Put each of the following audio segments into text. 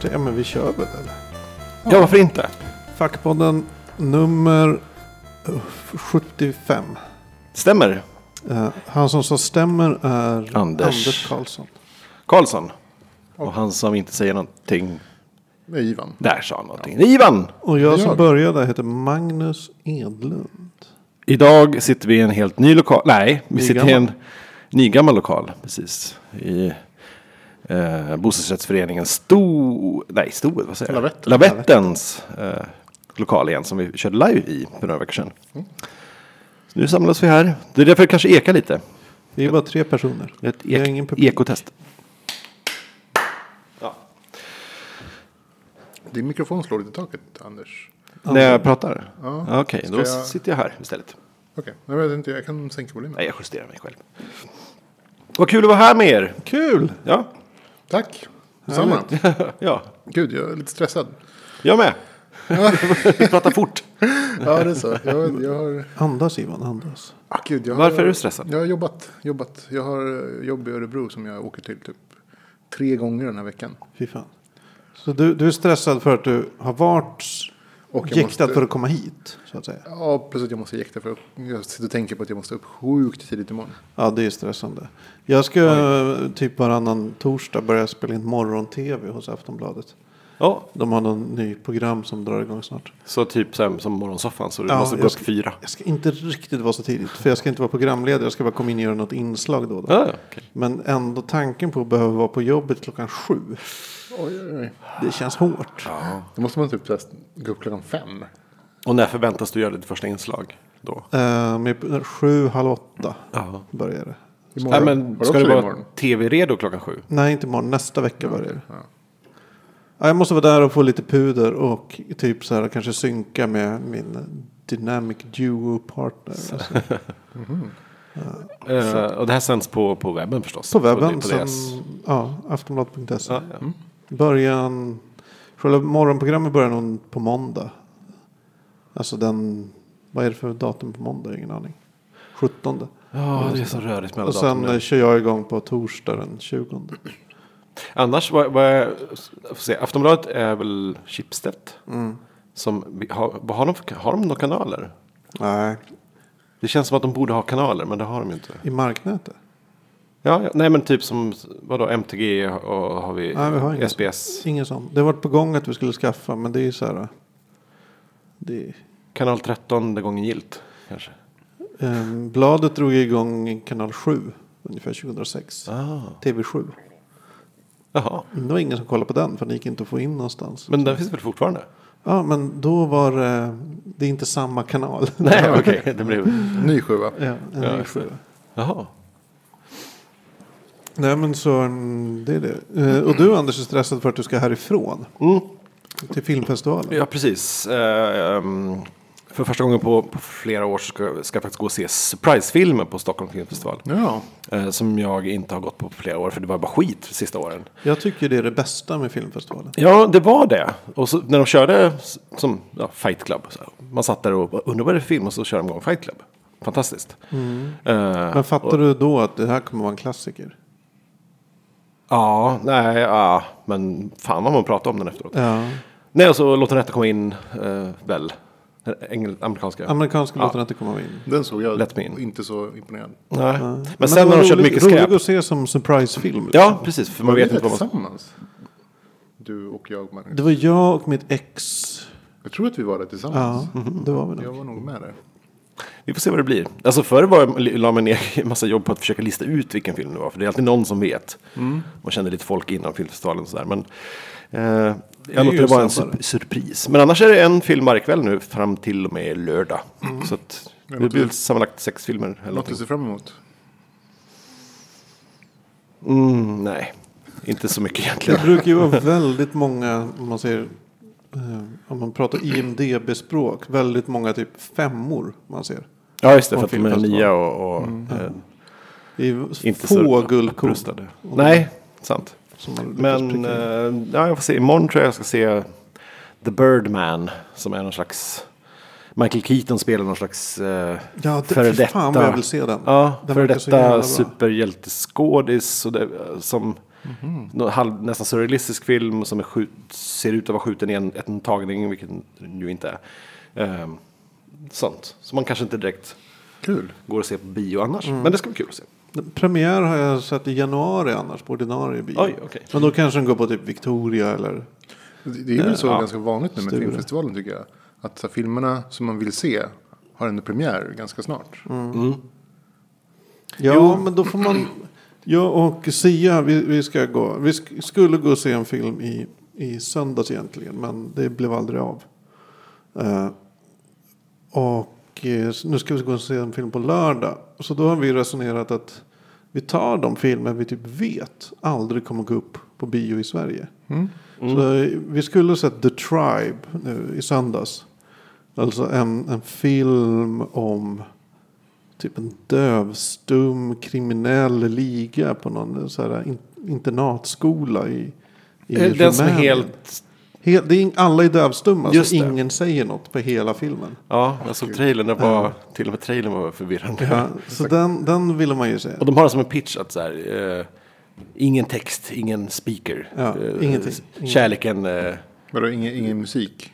Press play inte. Ja men vi kör väl eller? Ja, varför inte? Fackpodden nummer eh, 75. Stämmer. Eh, han som så stämmer är Anders. Anders Karlsson. Karlsson. Och han som inte säger någonting. Med Ivan. Där sa han någonting. Ivan! Och jag som Jag. började heter Magnus Edlund. Idag sitter vi i en helt ny lokal. Nej, vi sitter i en nygammal lokal. Precis. I eh, bostadsrättsföreningen Sto... Nej, Sto... Vad säger jag? Lavetten. Lavettens eh, lokal igen. Som vi körde live i för några veckor sedan. Mm. Så nu samlas vi här. Det är därför det kanske ekar lite. Vi är bara tre personer. Det är ett ek- ingen publik. ekotest. Din mikrofon slår lite i taket, Anders. När jag pratar? Ja. Ja, Okej, Ska då jag- sitter jag här istället. Okej, jag vet inte, jag kan sänka volymen. Nej, jag justerar mig själv. Vad kul att vara här med er. Kul! Ja, Tack! Detsamma. ja. Gud, jag är lite stressad. jag med. Vi pratar fort. Ja, det är så. Jag, jag har... Andas Ivan, andas. Ah, gud, jag Varför har, är du stressad? Jag har jobbat, jobbat. Jag har jobb i Örebro som jag åker till typ tre gånger den här veckan. Fy fan. Så du, du är stressad för att du har varit Och jag jäktad måste- för att komma hit? Så att säga. Ja, att jag måste jäkta för att jag sitter och tänker på att jag måste upp sjukt tidigt imorgon. Ja, det är stressande. Jag ska eh, typ varannan torsdag börja spela in morgon-tv hos Aftonbladet. Ja, De har någon ny program som drar igång snart. så typ så här, som morgonsoffan. Så du Ja, måste gå upp ska- fyra. Jag ska inte riktigt vara så tidigt. För jag ska inte vara programledare. Jag ska bara komma in och göra något inslag då. då. Ja, ja, okej. Men ändå tanken på att behöva vara på jobbet klockan sju. Oj, oj, oj. Det känns hårt. Då måste man typ här gå upp klockan fem. Och när förväntas du göra ditt första inslag? Då? Eh, med sju, halv åtta Ja. börjar det. Nej, men ska du det vara tv-redo klockan sju? Nej, inte imorgon. Nästa vecka börjar det. Ja. Ja, jag måste vara där och få lite puder och typ så här kanske synka med min Dynamic Duo partner. Alltså. Eh, och det här sänds på, på webben förstås. På webben. På, Som, deras... ja, aftonbladet.se. ja, ja. Början. Själva morgonprogrammet börjar nog på måndag. Alltså den. Vad är det för datum på måndag? Ingen aning. 17. ja, det är så rörigt med alla Och sen nu. kör jag igång på torsdag den 20. Annars, vad, vad jag får se, Aftonbladet är väl Schibsted? Mm. Som, har, har, de, har de några kanaler? Nej, Det känns som att de borde ha kanaler, men det har de ju inte. i marknätet. Ja, ja, nej men typ som, vadå, MTG och har vi, Nej, vi har inget. SBS. Ingen sån. Det har varit på gång att vi skulle skaffa. Men det är ju så här. Det är, Kanal 13 det gången gilt, kanske. eh, bladet drog igång kanal 7. Ungefär 2006. Ah. TV7. Jaha, Det var ingen som kollade på den. För den gick inte att få in någonstans. men den finns väl fortfarande? Ja, men då var det. Det är inte samma kanal. Nej, okej, det blev... Ny sjua. Ja, en Ja, ny sjua. Jaha. Nej men så mm, det är det. Eh, Och du Anders är stressad för att du ska härifrån. Mm. Till filmfestivalen. Ja, precis. Eh, ehm, för första gången på, på flera år ska, ska jag faktiskt gå och se surprisefilmer på Stockholm Filmfestival. Ja. Eh, som jag inte har gått på på flera år, för det var bara skit de sista åren. Jag tycker det är det bästa med filmfestivalen. Ja, det var det. Och så, när de körde som ja, Fight Club. Så man satt där och undrade vad det är film och så körde de igång Fight Club. Fantastiskt. Eh, Men fattar du då att det här kommer vara en klassiker? Ja, nej, ja, men fan vad man pratar om den efteråt. Ja. Nej, och så låter den rätta komma in, eh, väl. Den Engel, amerikanska. Amerikanska Ja. låten inte komma in. Den såg jag Lätt mig in. inte så imponerad. Nej. Men, Men sen har de kört mycket skräp. Roligt att se som surprisefilm. Ja, precis. För man vet inte vad man... tillsammans? Du och jag, Magnus. Det var jag och mitt ex. Jag tror att vi var där tillsammans. Ja, det var vi Jag nog. var nog med där. Vi får se vad det blir. Alltså förr var jag, la man ner en massa jobb på att försöka lista ut vilken film det var. För det är alltid någon som vet. Man kände lite folk innan filmfestivalen och sådär. Men eh, jag låter det vara en sur- surpris. Men annars är det en film varje kväll nu fram till och med lördag. Så att det blir sammanlagt sex filmer. Eller Något att se fram emot. Mm, nej, inte så mycket egentligen. Det brukar ju vara väldigt många, om man säger, eh, om man pratar IMDB-språk, väldigt många typ femmor man ser. Ja, just det. För att de är nya och, och eh, Det är ju inte få så guldkorn. Nej, sant. Som man lyckas Men eh, ja, jag får se. Imorgon tror jag jag ska se The Birdman. Som är någon slags... Michael Keaton spelar någon slags eh, Ja, det, före fy fan vad detta- jag vill se den. Ja, Den före detta superhjälteskådis och det, som någon halv, nästan surrealistisk film som är skjut, ser ut att vara skjuten i en, en tagning, vilket den ju inte är. Ehm, sånt, som man kanske inte direkt Kul. går att se på bio annars. Mm. Men det ska bli kul att se. Premiär har jag sett i januari annars på ordinarie bio. Oj, okej. Men då kanske den går på typ Victoria eller... Det det är väl så Ja. ganska vanligt nu med Sture. filmfestivalen tycker jag. Att så filmerna som man vill se har en premiär ganska snart. Ja, men då får man... Jag och Sia, vi, vi ska gå. Vi sk- skulle gå och se en film i, i söndags egentligen, men det blev aldrig av. Eh, och eh, nu ska vi gå och se en film på lördag. Så då har vi resonerat att vi tar de filmer vi typ vet aldrig kommer gå upp på bio i Sverige. Så eh, vi skulle sett The Tribe nu i söndags. Alltså en, en film om typ en dövstum kriminell liga på någon så här in, internatskola i, i Eh, Den som är Rumänien. helt... Helt, det är, alla är dövstumma Just så det. ingen säger något på hela filmen. Ja, jag såg trailern. Det var, till och med trailern var förvirrande. Ja, så den, den ville man ju se. Och de har det som en pitch att så här, eh, ingen text, ingen speaker. Ja, Eh, ingenting. Kärleken, eh, Vadå, ingen, ingen musik?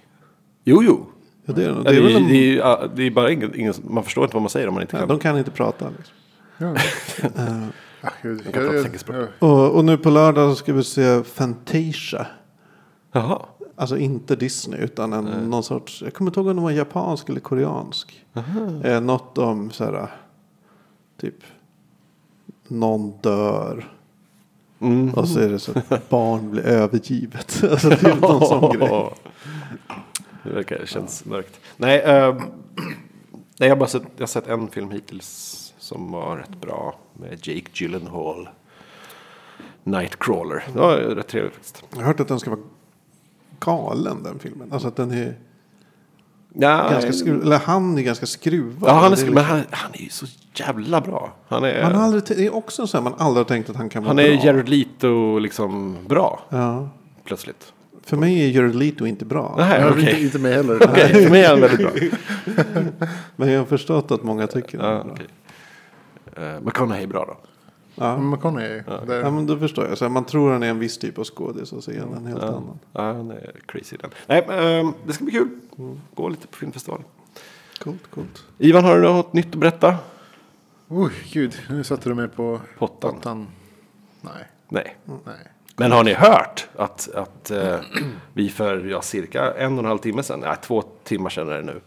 jo jo. Ja, det, är, det är väl en, det är, ja, det är bara ingen, ingen, man förstår inte vad man säger om man inte ja, kan. de kan inte prata. Liksom. Ja. Ah, jag, jag, Och, och nu på lördag ska vi se Fantasia. Jaha. Alltså inte Disney utan en, någon sorts, jag kommer inte ihåg om den var japansk eller koreansk. Eh, något om så här, typ, någon dör. Mm. Och så är det så att barn blir övergivet. Alltså typ någon sån grej. Det verkar, det känns mörkt. Nej, eh, nej jag, har bara sett, jag har sett en film hittills som var rätt bra. Med Jake Gyllenhaal. Nightcrawler. Det var rätt trevligt faktiskt. Jag har hört att den ska vara galen den filmen. Alltså att den är Ja, ganska skruvad. Eller han är ganska skruvad. ja, han är, men liksom- han, han är ju så jävla bra. Han är, man har aldrig, det är också så här man aldrig har tänkt att han kan vara han är bra. Jared Leto liksom bra Ja. plötsligt. För mig är Jared Leto inte bra. Nej, jag okej. inte, inte mig heller. Okej, för mig är han väldigt bra. Men jag har förstått att många tycker det. Ja, är bra. okej. Uh, McConaughey är bra då. Ja. McConaughey. där- ja, men då förstår jag. Så här, man tror han är en viss typ av skådis och så är han en helt annan. Ja, han är crazy den. Nej, men, ehm, det ska bli kul. Gå lite på filmfestival. Coolt, coolt. Ivan, har du något nytt att berätta? Oj, gud. Nu satte du mig på Pottan. pottan. Nej, Nej. nej. Men har ni hört att, att eh, vi för ja, cirka en och en halv timme sedan, nej, två timmar sedan är det nu,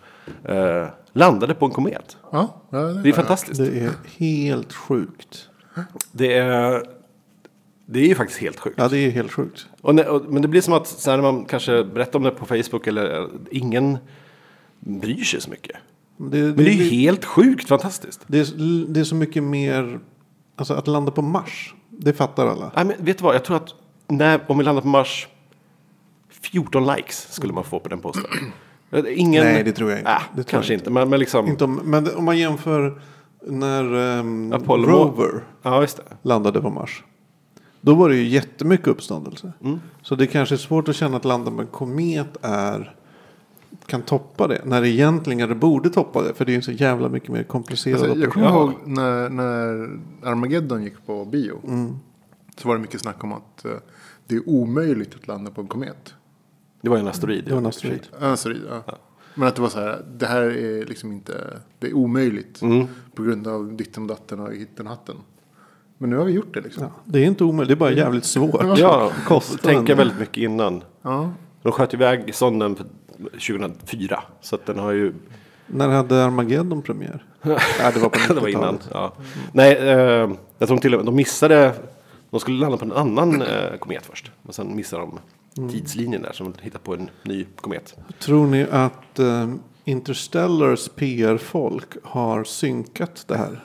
eh, landade på en komet? Ja, ja, Det är fantastiskt. Det är helt sjukt. Det är, det är ju faktiskt helt sjukt. Ja, det är helt sjukt. Och, när- och, men det blir som att så här, när man kanske berättar om det på Facebook eller ingen bryr sig så mycket. Det, Men det är ju helt sjukt fantastiskt. det, är, det är så mycket mer, alltså att landa på Mars, det fattar alla. Nej, men vet du vad? Jag tror att när, om vi landar på Mars, 14 likes skulle man få på den posten. Ingen, Nej, det tror jag inte. Äh, Det tror kanske jag inte. Men, men liksom. Inte om, men det- om man jämför när um, Apollo- Rover Ja, just det. landade på Mars. Då var det ju jättemycket uppståndelse. Mm. Så det kanske är svårt att känna att landa med en komet är kan toppa det. När det egentligen det borde toppa det. För det är ju så jävla mycket mer komplicerat. Alltså, jag kommer Ja. ihåg när, när Armageddon gick på bio. Mm. Så var det mycket snack om att eh, det är omöjligt att landa på en komet. Det var en asteroid. det var en asteroid. Ja, sorry, ja. Men att det var så här, det här är liksom inte, det är omöjligt. Mm. På grund av ditten och datten och hitten och hatten. Men nu har vi gjort det liksom. Ja, det är inte omöjligt. Det är bara jävligt svårt. Ja, Kostar tänka väldigt mycket innan. Ja. De sköt iväg sonden för 2004. Så att den har ju... När hade Armageddon premiär? ja, det var på det var 90-talet. innan. Ja. Nej, eh, jag tror till och med de missade... De skulle landa på en annan eh, komet först. Och sen missade de Mm. Tidslinjen där. Så de hittade på en ny komet. Tror ni att um, Interstellars PR-folk har synkat det här?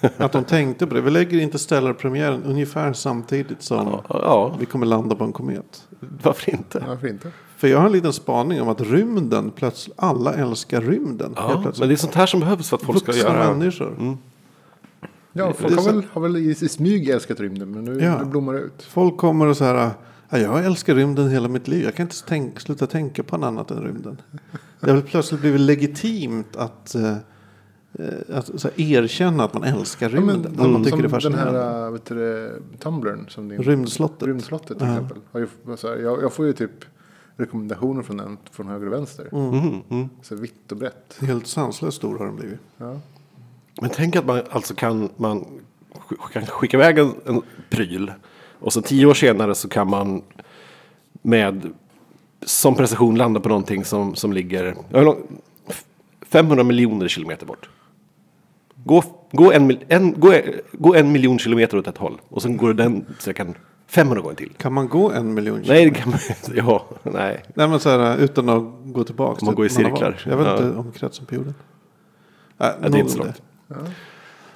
att de tänkte på det. Vi lägger Interstellar-premiären ungefär samtidigt som Ja, ja, vi kommer landa på en komet. varför inte? Varför inte? För jag har en liten spaning om att rymden plötsligt, alla älskar rymden. Ja, men det är sånt här som behövs för att folk ska göra... Mm. människor. Ja, Det folk har väl, har väl i, i smyg älskat rymden. Men nu, Ja. nu blommar det ut. Folk kommer och så här. Ja, jag älskar rymden hela mitt liv. Jag kan inte tänka, sluta tänka på något annat än rymden. Det har väl plötsligt blivit legitimt att eh, eh, att så här, erkänna att man älskar Ja, men, rymden. man som tycker det är den här vet du, det, tumblern som din, Rymdslottet. Rymdslottet till Ja. exempel. Har ju, så här, jag, jag får ju typ rekommendationer från den från höger och vänster. Mhm, mm. Så vitt och brett. Helt sanslöst stor har den blivit. Ja. Men tänk att man alltså kan, man kan skicka iväg en, en pryl. Och så tio år senare så kan man med som prestation landa på någonting som, som ligger ja, hur lång- 500 miljoner kilometer bort. Gå, gå, en, en, gå, gå en miljon kilometer åt ett håll. Och sen går den sträckan 500 gånger till. Kan man gå en miljon Nej, det kan man inte. Ja, nej. Nej men så här utan att gå tillbaka. Man går i cirklar. Jag vet Ja. inte om kretsen på jorden. Nej, Ja, det är inte så långt.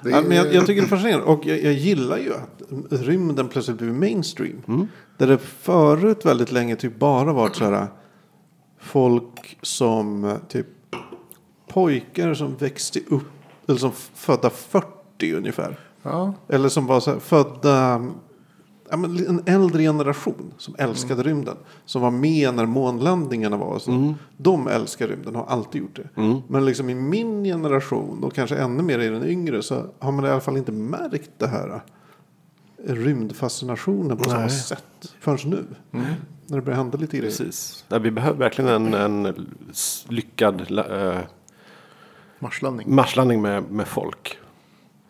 Det Ja, men jag, är- jag tycker det är fascinerande. Och jag, jag gillar ju att rymden plötsligt blivit mainstream. Där det förut väldigt länge typ bara varit så här. Folk som typ pojkar som växte upp. Eller som födda 40 ungefär. ja, Eller som var så här, födda, en äldre generation som älskade rymden. Som var med när månlandningarna var. och Så. De älskar rymden, har alltid gjort det. Men liksom i min generation och kanske ännu mer i den yngre så har man i alla fall inte märkt det här. eh, Rymdfascinationen på samma sätt förrän nu. När det börjar hända lite grejer. Precis. Ja, vi behöver verkligen en, en lyckad eh, marslandning. marslandning med, med folk.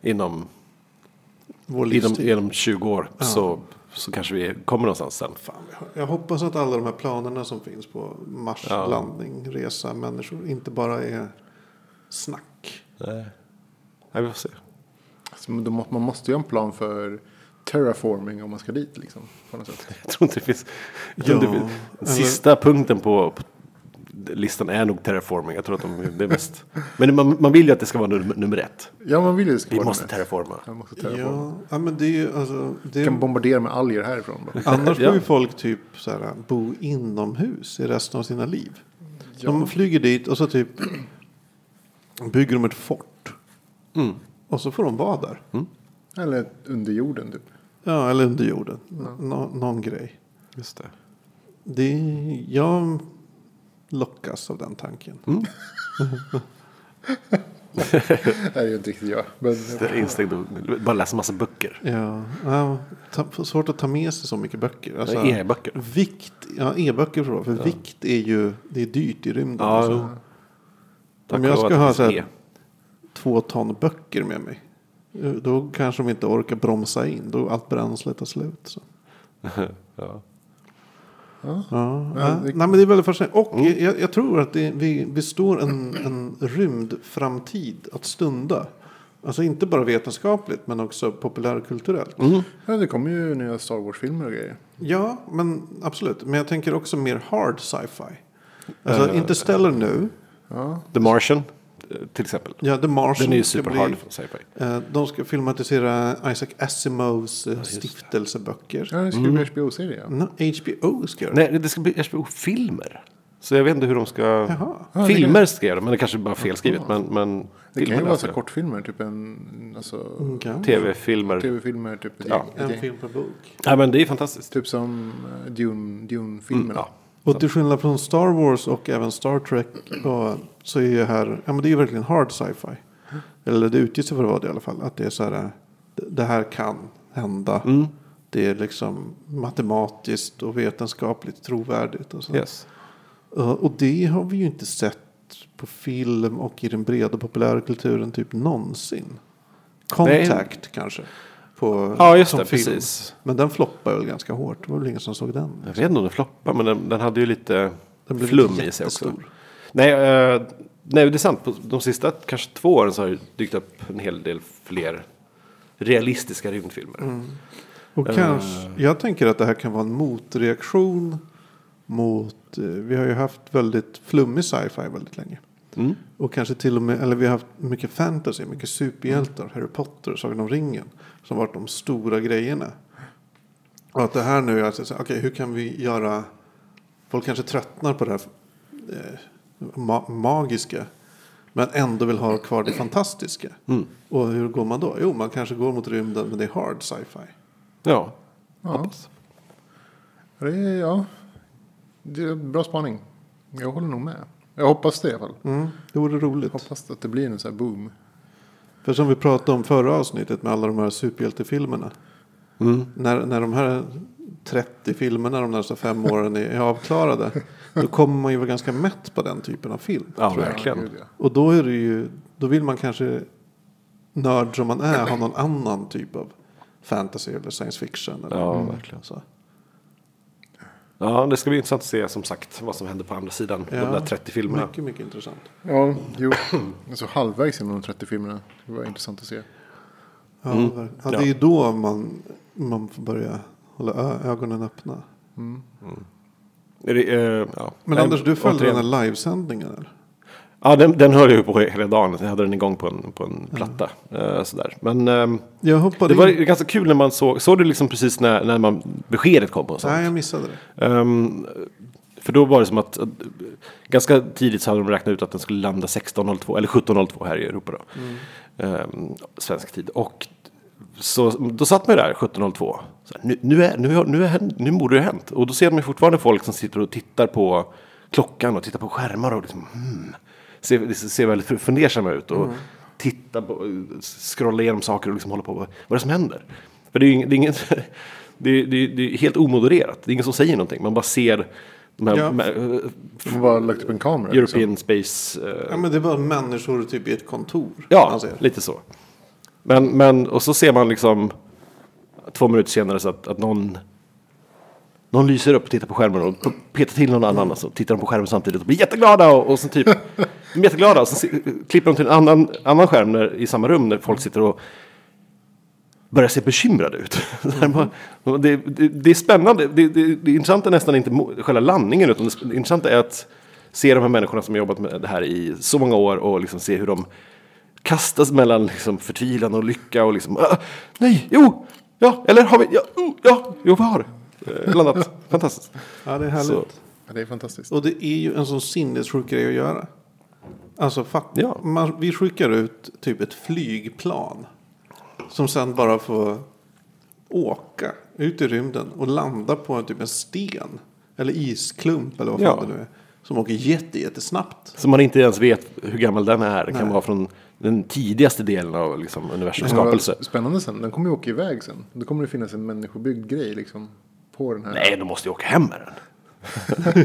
Inom, inom, inom 20 år så, så kanske vi kommer någonstans sen. Fan, jag- hoppas att alla de här planerna som finns på Mars Ja. landning, resa, människor inte bara är snack. Nej. Nej, vi får se. Så man måste ju ha en plan för terraforming om man ska dit. Liksom, på något sätt. Jag tror inte det finns. Det Ja, finns den eller- sista punkten på, på listan är nog terraforming. Jag tror att de, det är mest. Men man, man vill ju att det ska vara nummer, nummer ett. Ja, man vill ju det ska Vi vara måste det. terraforma. Man måste terraforma. Ja, ja, men det är ju alltså. Det Kan bombardera med alger härifrån. Bara. annars Ja. får ju folk typ så här, bo inomhus i resten av sina liv. De flyger dit och så typ bygger de ett fort. Mm. Och så får de vara där. Eller under jorden typ. Ja, eller under jorden. Nå, någon grej. Just det. Det, jag lockas av den tanken. Det är ju inte riktigt jag. Men, Det är instängt och bara läsa massa böcker. Ja, ja ta, svårt att ta med sig så mycket böcker. Alltså, E-böcker. Vikt, ja e-böcker tror jag. För vikt är ju det är dyrt i rymden. Ja, alltså. Om jag ska ha så här, finns två ton böcker med mig. eh, Då kanske de inte orkar bromsa in. Då allt bränsle tar slut. Så. E. ja. Ja, Ja, ja. det- Nej, men det är väldigt fascinerande. Och jag, jag tror att det, vi, vi står en, en rymdframtid att stunda. Alltså inte bara vetenskapligt men också populärkulturellt. ja, det kommer ju nya Star Wars-filmer och grejer. Ja, men absolut. Men jag tänker också mer hard sci-fi. Alltså Eh, Interstellar nu. Ja, The Martian till exempel. Ja, The Martian. Den är ju ska super bli- hard sci-fi. Eh, De ska filmatisera Isaac Asimovs eh, stiftelseböcker. ja det ska bli HBO-serie. Ja. No, HBO ska göra det. Nej, det ska bli HBO-filmer. Så jag vet inte hur de ska... Jaha. Ja, Filmer ska jag göra, men det kanske bara är felskrivet. Men, men Det kan ju vara så kortfilmer, typ en alltså, Okay. Tv-filmer. tv-filmer. Typ, Ja. En gäng. film per bok. Ja, men det är fantastiskt. typ som eh, Dune, Dune-filmerna. Ja. Och till skillnad från Star Wars och även Star Trek och, så är ju här, ja men det är ju verkligen hard sci-fi. Eller det utger sig för att vara det i alla fall. Att det är så här, det- här kan hända. Mm. Det är liksom matematiskt och vetenskapligt trovärdigt. Och, så. Yes. Uh, och det har vi ju inte sett på film och i den breda populärkulturen typ någonsin. Contact kanske. På, Ja, just det. film. Precis. Men den floppade väl ganska hårt. Det var väl ingen som såg den. Jag vet inte om den floppar, men den, den hade ju lite Den blev flum i sig också. Nej, eh, nej, det är sant. På de sista kanske två åren så har det dykt upp en hel del fler realistiska rymdfilmer. Och Eh. kanske, jag tänker att det här kan vara en motreaktion mot, eh, vi har ju haft väldigt flummig sci-fi väldigt länge. Mm. Och kanske till och med, eller vi har haft mycket fantasy, mycket superhjältar, Harry Potter, Sagan om ringen. Som varit de stora grejerna. Och att det här nu är alltså, så- okej hur kan vi göra, folk kanske tröttnar på det här eh, ma- magiska. Men ändå vill ha kvar det fantastiska. Mm. Och hur går man då? Jo, man kanske går mot rymden men det är hard sci-fi. Ja, Ja. hoppas. Det är, ja, det är bra spaning. Jag håller nog med. Jag hoppas det i alla fall. Mm, det vore roligt. Hoppas att det blir en sån här boom. För som vi pratade om förra avsnittet med alla de här superhjältefilmerna. Mm. När, när de här 30 filmerna de närmsta fem åren är, avklarade. Då kommer man ju vara ganska mätt på den typen av film. Ja, verkligen. Och då är det ju, då vill man kanske nörd som man är ha någon annan typ av fantasy eller science fiction. Eller Ja, verkligen. Så. Ja, det ska bli intressant att se som sagt vad som händer på andra sidan. Ja. De där 30 filmerna. Mycket, mycket intressant. Ja, jo. Alltså halvvägs genom de 30 filmerna. Det var intressant att se. Ja, Mm. ja, det är ju då man, man får börja hålla ögonen öppna. Är det, eh, ja. Men Nej, Anders, du följde återigen. den här livesändningen eller? Ja, den, den hörde jag ju på hela dagen. Jag hade den igång på en, på en platta. Eh, sådär. Men ehm, Jag hoppade det var in. ganska kul när man såg. Såg du liksom precis när, när man, beskedet kom på en sån? Nej, jag missade det. Ehm, för då var det som att, att ganska tidigt så hade de räknat ut att den skulle landa 16.02 eller 17.02 här i Europa då. Ehm, svensk tid. Och så, då satt man ju där 17.02. Så här, Nu, nu, är, nu, nu, är, nu borde det ha hänt. Och då ser man ju fortfarande folk som sitter och tittar på klockan och tittar på skärmar och liksom, hmm, ser, ser väldigt fundersamma ut. Och tittar på, scrollar igenom saker och liksom håller på. Vad vad är det som händer? För det är, ing- det är inget, det är, det, är, det är helt omodererat. Det är ingen som säger någonting. Man bara ser de här Ja. De bara lagt upp en kamera. liksom. European Space... eh, Ja, men det var människor typ i ett kontor. Ja, man ser. lite så. Men, men, och så ser man liksom två minuter senare så att, att någon, någon lyser upp och tittar på skärmen och petar till någon annan. Och så tittar de på skärmen samtidigt och blir jätteglada. Och, och så typ, de är jätteglada. Och så se- klipper de till en annan, annan skärm där, i samma rum där folk sitter och börjar se bekymrade ut. Bara- det, det, det är spännande. Det, det, det intressanta är nästan inte själva landningen utan det intressanta är att se de här människorna som har jobbat med det här i så många år och liksom se hur de kastas mellan liksom förtvivlan och lycka och liksom "Ah, nej, jo, ja, eller har vi, ja, oh, ja, jo, vi har eh, landat. Fantastiskt. Ja, det är härligt. Så, Ja, det är fantastiskt. Och det är ju en sån sinnessjuk grej att göra. Alltså, fatt, Ja. man, vi skickar ut typ ett flygplan. Som sen bara får åka ut i rymden och landa på en, typ en sten. Eller isklump eller vad fan Ja. det nu är. Som åker jätte, jättesnabbt. så man inte ens vet hur gammal den är. Det kan vara från den tidigaste delen av liksom, universums skapelse. Spännande sen. Den kommer ju åka iväg sen. Då kommer det finnas en människobyggd grej liksom. På den här. Nej, de måste ju åka hem med den.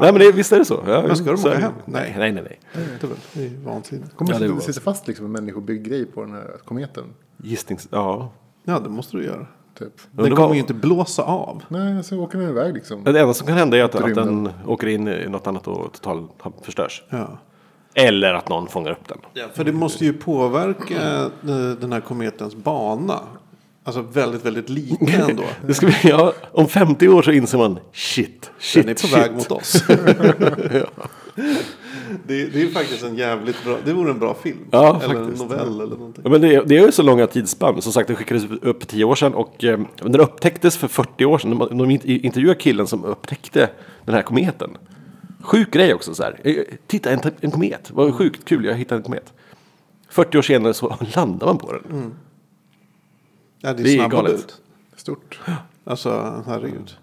nej, men det, visst är det så. Ja, Men ska de åka hem? Nej, nej, nej. nej. Det är det är vansinnigt. Kommer Ja, det det fast liksom en människobyggd grej på den här kometen? Gissnings... Ja. Ja, det måste du göra. Typ. Men Den kommer var- ju inte blåsa av. Nej, så åker den iväg liksom. Det enda som kan hända är att, att den åker in i något annat och totalt förstörs. Ja. Eller att någon fångar upp den. För det måste ju påverka eh, den här kometens bana. Alltså väldigt, väldigt lite ändå. Det ska bli, ja, om 50 år så inser man shit, shit, Den är på shit. väg mot oss. det, det är faktiskt en jävligt bra, det vore en bra film. Ja, eller faktiskt. en novell eller någonting. Ja, men det, det är ju så långa tidsspann. Som sagt, den skickades upp för 10 år sedan och eh, den upptäcktes för 40 år sedan. De, de intervjuade killen som upptäckte den här kometen. Sjuk grej också så här. Eh, Titta, en, en komet. Vad sjukt kul, jag hittade en komet. 40 år senare så landar man på den. Ja, det är, Det är galet. Stort. Alltså, herregud.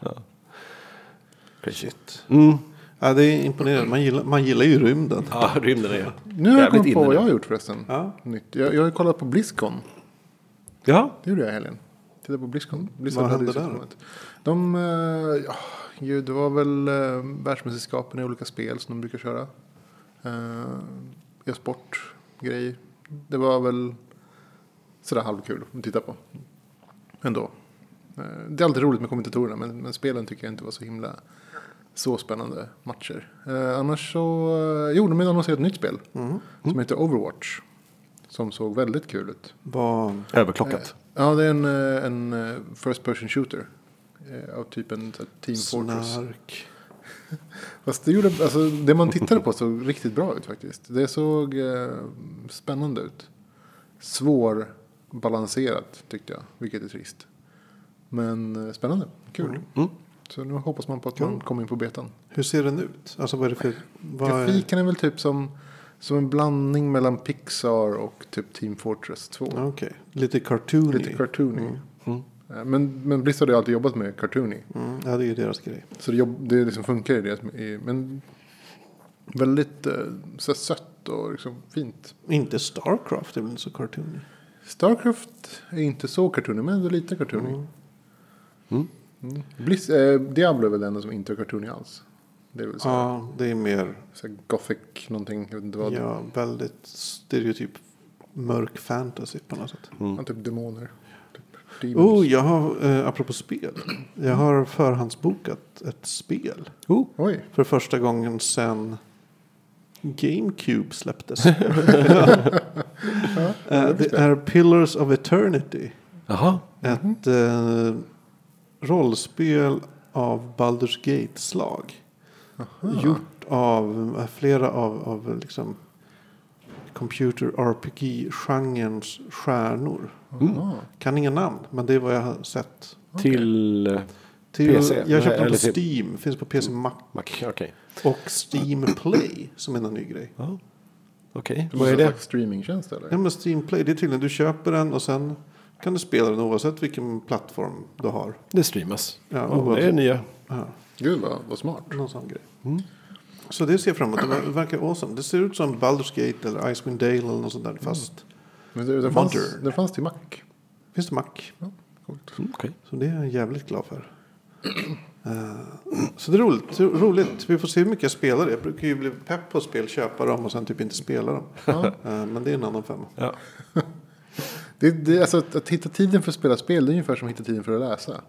Crazy. Shit. Mm. Ja, det är imponerande. Man gillar, man gillar ju rymden. Ja, rymden är Nu har jag kommit på vad jag har gjort förresten. Ja. Nytt. Jag, jag har kollat på Blizzcon. Ja, Det gjorde jag i helgen. Titta på Blizzcon. Blizzard Vad hände ju där De, eh, ja, gud, det var väl uh, världsmästerskapen i olika spel som de brukar köra. Uh, E-sportgrej. Det var väl sådär halvkul att titta på. Ändå. Eh, det är alltid roligt med kommentatorerna men, men spelen tycker jag inte var så himla så spännande matcher. Eh, annars så, uh, jo de har annonserat ett nytt spel. Som heter Overwatch. Som såg väldigt kul ut. Vad, överklockat. Ja, det är en, eh, en eh, first person shooter. eh, Av typen så här Team Fortress. snark. Fast det, gjorde, alltså, det man tittade på såg riktigt bra ut faktiskt. Det såg eh, spännande ut. Svårbalanserat tyckte jag, vilket är trist. Men eh, spännande, kul. Mm. Så nu hoppas man på att man kommer in på betan. Hur ser den ut? Alltså vad är det för... Vad Grafiken är väl typ som, som en blandning mellan Pixar och typ Team Fortress 2. Ja, Okej, lite cartoony. Lite cartoony. Mm. Eh, Men, men Blizzard har alltid jobbat med cartoony. Mm, ja, det är ju deras grej. Så det, jobb, det liksom funkar i det. I, men Väldigt eh, så sött och liksom fint. Inte Starcraft, det är väl inte så cartoony. Starcraft är inte så cartoonig, men ändå lite cartoonig. Mm. Mm. Blizz, eh, Diablo är väl den enda som inte är cartoonig alls. Det är väl så, Ja, det är mer så gothic någonting, jag vet inte vad. ja, väldigt stereotyp mörk fantasy på något sätt. Ja, typ demoner. Typ. Oh, jag har, eh, apropå spel. Jag har förhandsbokat ett spel. Oh. Oj, För första gången sedan GameCube släpptes. Eh, det är Pillars of Eternity. Jaha. Ett eh, rollspel av Baldur's Gate-slag. Gjort av eh, flera av, av liksom computer RPG-genrens stjärnor. Ah. Kan inga namn, men det är vad jag har sett. Till Till, PC? Jag köpte den på till- Steam, finns på PC Mac. Mac. Okej. Och Steam Play som är en ny grej. Ja. Okej. Det Vad är det? slags streamingtjänst eller? Ja men Steam Play, det är tydligen du köper den och sen kan du spela den oavsett vilken plattform du har. Det streamas. Ja, Ja, det är nya. Ja, Gud vad, vad smart. någon sån grej. Så det ser jag fram emot. Det ver- verkar awesome. Det ser ut som Baldur's Gate eller Icewind Dale eller något sånt där. Fast Men det, det, fanns, det fanns till Mac. finns det Mac. Coolt. Mm, Okej. Så det är jag jävligt glad för. Eh, så det är roligt, roligt. Vi får se hur mycket jag spelar det. Jag brukar ju bli pepp på spel, köpa dem och sen typ inte spela dem. Ja. Eh, men det är en annan femma. Ja. Det, det, alltså, att, att hitta tiden för att spela spel det är ungefär som att hitta tiden för att läsa.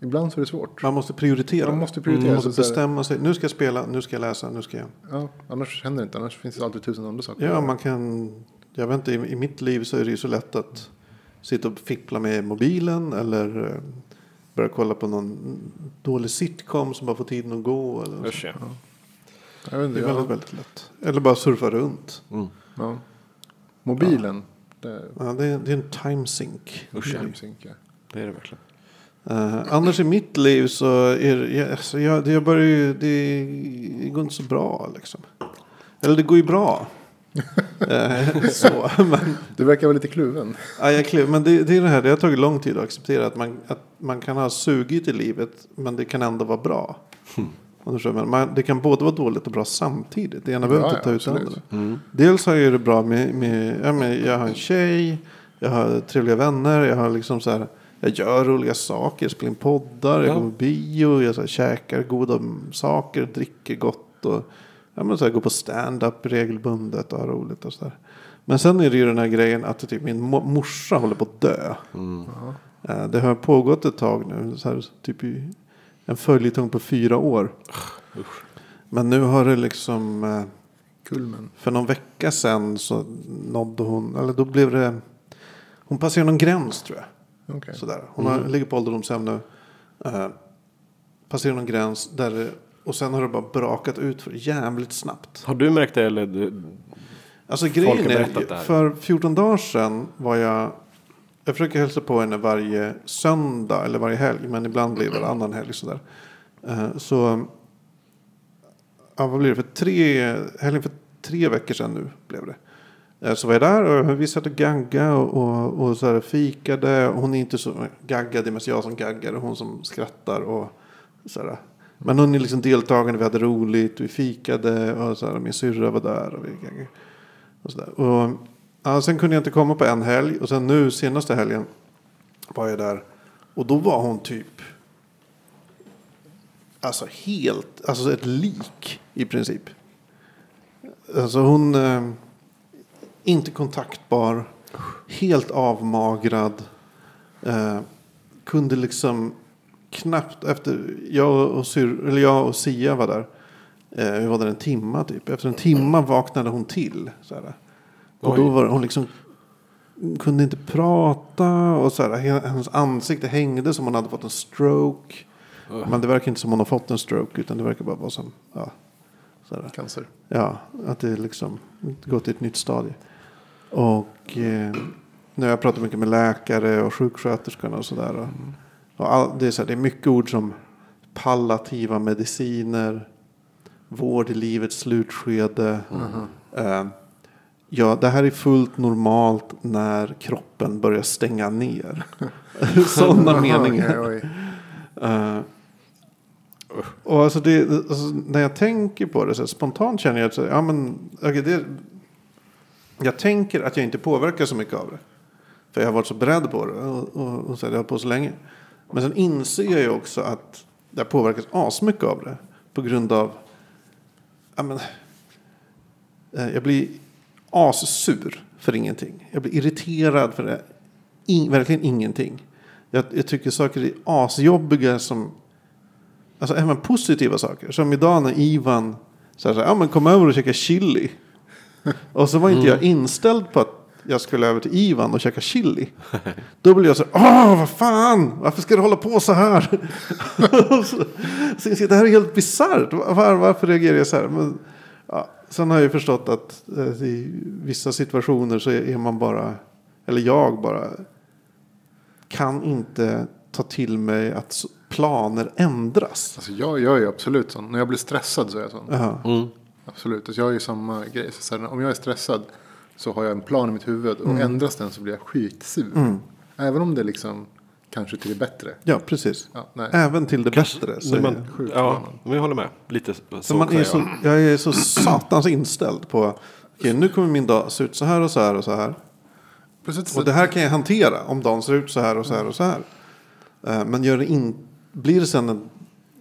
Ibland så är det svårt. Man måste prioritera. Man måste prioritera, Man måste bestämma sig. Nu ska jag spela, nu ska jag läsa, nu ska jag... Ja, annars händer det inte. Annars finns det alltid tusen andra saker. Ja, man kan... Jag vet inte, i, i mitt liv så är det ju så lätt att sitta och fippla med mobilen eller eh, börja kolla på någon dålig sitcom som bara får tiden att gå. Eller Usch, ja. Jag vet det är väldigt, ja. väldigt lätt. Eller bara surfa runt. Mm. Ja. Mobilen. Det Ja, det, är, det är en time sink. Usch, ja. Timesync, ja. Det är det verkligen. Eh, annars i mitt liv så är det, jag, alltså jag, det, jag börjar ju, det, det går inte så bra liksom. Eller det går ju bra. Eh, så, men, Du verkar vara lite kluven. ja, jag kliv, men det, det är det här, det har tagit lång tid att acceptera att man, att man kan ha sugit i livet men det kan ändå vara bra. Men man, det kan både vara dåligt och bra samtidigt. Det ena behöver Ja, inte ta ja, ut det andra. Mm. Dels har jag det bra med, med ja, men jag har en tjej, jag har trevliga vänner, jag har liksom så här, jag gör roliga saker, spelar in poddar, jag Ja. går på bio, jag så här, käkar goda saker, dricker gott och ja, men så här, går på stand-up regelbundet och har roligt och så där. Men sen är det ju den här grejen att typ, min mo- morsa håller på att dö. Mm. Eh, Det har pågått ett tag nu, så här, typ i en följetong på fyra år. Usch. Men nu har det liksom eh, Kulmen. för någon vecka sedan så nådde hon, eller då blev det, hon passerade någon gräns tror jag. Okej. Sådär. Hon har, ligger på ålderdomshem nu. Uh, passerar någon gräns där och sen har det bara brakat ut för jävligt snabbt. Har du märkt det eller? Du... Alltså grejen är, för 14 dagar sedan var jag, jag försöker hälsa på henne varje söndag eller varje helg, men ibland blir det varannan helg sådär. Eh, så, ja vad blir det, för tre, helgen för tre veckor sedan nu blev det. Eh, Så var jag där och vi satt och gaggade och, och, och så här fikade. Hon är inte så gaggad, det är mest jag som gaggar och hon som skrattar. Och så här. Men hon är liksom deltagande, vi hade roligt, vi fikade och så här, min syrra var där. Och vi. Och så där. Och, ja, sen kunde jag inte komma på en helg och sen nu senaste helgen var jag där. Och då var hon typ Alltså helt, alltså ett lik i princip. Alltså hon, eh, inte kontaktbar, helt avmagrad. Eh, kunde liksom knappt efter, jag och, syr, eller jag och Sia var där. Eh, vi var där en timma typ. Efter en timma vaknade hon till. Så här. Och då var hon liksom kunde inte prata och så här, he- hennes ansikte hängde som hon hade fått en stroke. Men det verkar inte som hon har fått en stroke utan det verkar bara vara som, ja, så här. Cancer. Ja, att det liksom gått till ett nytt stadie. Och eh, nu har jag pratat mycket med läkare och sjuksköterskorna och sådär. Och, och all, det, är så här, det är mycket ord som palliativa mediciner, vård i livets slutskede. Eh, ja, det här är fullt normalt när kroppen börjar stänga ner. Sådana meningar. Oj, oj. Eh, Och alltså det, alltså när jag tänker på det så här, spontant känner jag att så här, ja, men, okej, det, jag tänker att jag inte påverkar så mycket av det. För jag har varit så beredd på det och, och, och så här, det har på så länge. Men sen inser jag ju också att jag påverkas asmycket av det. På grund av, ja men, eh, jag blir assur för ingenting. Jag blir irriterad för det. In, verkligen ingenting. Jag, jag tycker saker är asjobbiga som Alltså även positiva saker. Som idag när Ivan sa ja men kom över och käka chili. Och så var inte jag inställd på att jag skulle över till Ivan och käka chili. Då blev jag så här, åh vad fan, varför ska du hålla på så här? Så, så jag, det här är helt bisarrt, var, varför reagerar jag så här? Men, ja, sen har jag ju förstått att eh, i vissa situationer så är, är man bara, eller jag bara, kan inte ta till mig att planer ändras. Alltså jag, jag är ju absolut sån. När jag blir stressad så är jag sån. Ja. Absolut. Alltså jag är ju samma grej. Så så här, om jag är stressad så har jag en plan i mitt huvud. Och ändras den så blir jag skitsur. Även om det liksom kanske till det bättre. Ja, precis. Ja, nej. Även till det bättre. Så man, ja, men jag håller med. Lite så, man är jag. så, jag är så satans inställd på okej, nu kommer min dag se ut så här och så här och så här. Precis, Och det här kan jag hantera om dagen ser ut så här och så här och så här. Eh, Men gör det in, blir det sen en,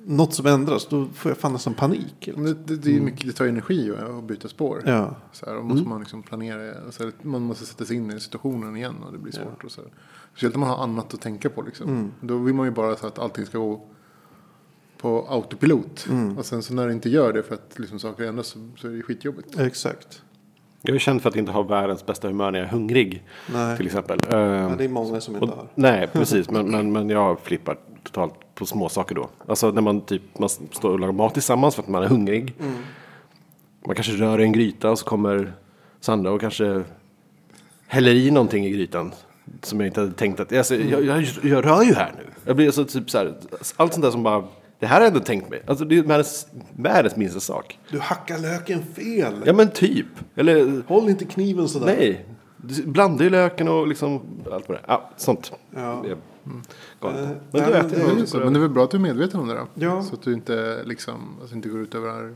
något som ändras då får jag fan nästan panik. Men det, det, det, är ju mycket, det tar energi att, byta spår. Ja. Så här, då måste man liksom planera. Så här, man måste sätta sig in i situationen igen och det blir svårt. Och så här. Speciellt om man har annat att tänka på. Liksom. Då vill man ju bara så att allting ska gå på autopilot. Och sen så när det inte gör det för att liksom saker ändras så, så är det skitjobbigt. Exakt. Jag är känd för att inte ha världens bästa humör när jag är hungrig. Nej. Till exempel. Ja, Ehm, det är många som inte och, har. nej, precis. Men, men, men jag flippar totalt på små saker då. Alltså när man typ man står och lagar mat tillsammans för att man är hungrig. Man kanske rör i en gryta och så kommer Sandra och kanske häller i någonting i grytan. Som jag inte hade tänkt att, alltså, jag, jag, jag rör ju här nu. Jag blir så typ så här, allt sånt där som bara, det här har jag ändå tänkt mig. Alltså det är världens, världens minsta sak. Du hackar löken fel. Ja men typ. Eller Håll inte kniven sådär. Nej, du blandar ju löken och liksom allt vad det är. Ja, sånt. Ja. Eh, Men du men äter det- Men, också. men det är väl bra att du är medveten om det då. Ja. Så att du inte liksom, alltså inte går ut över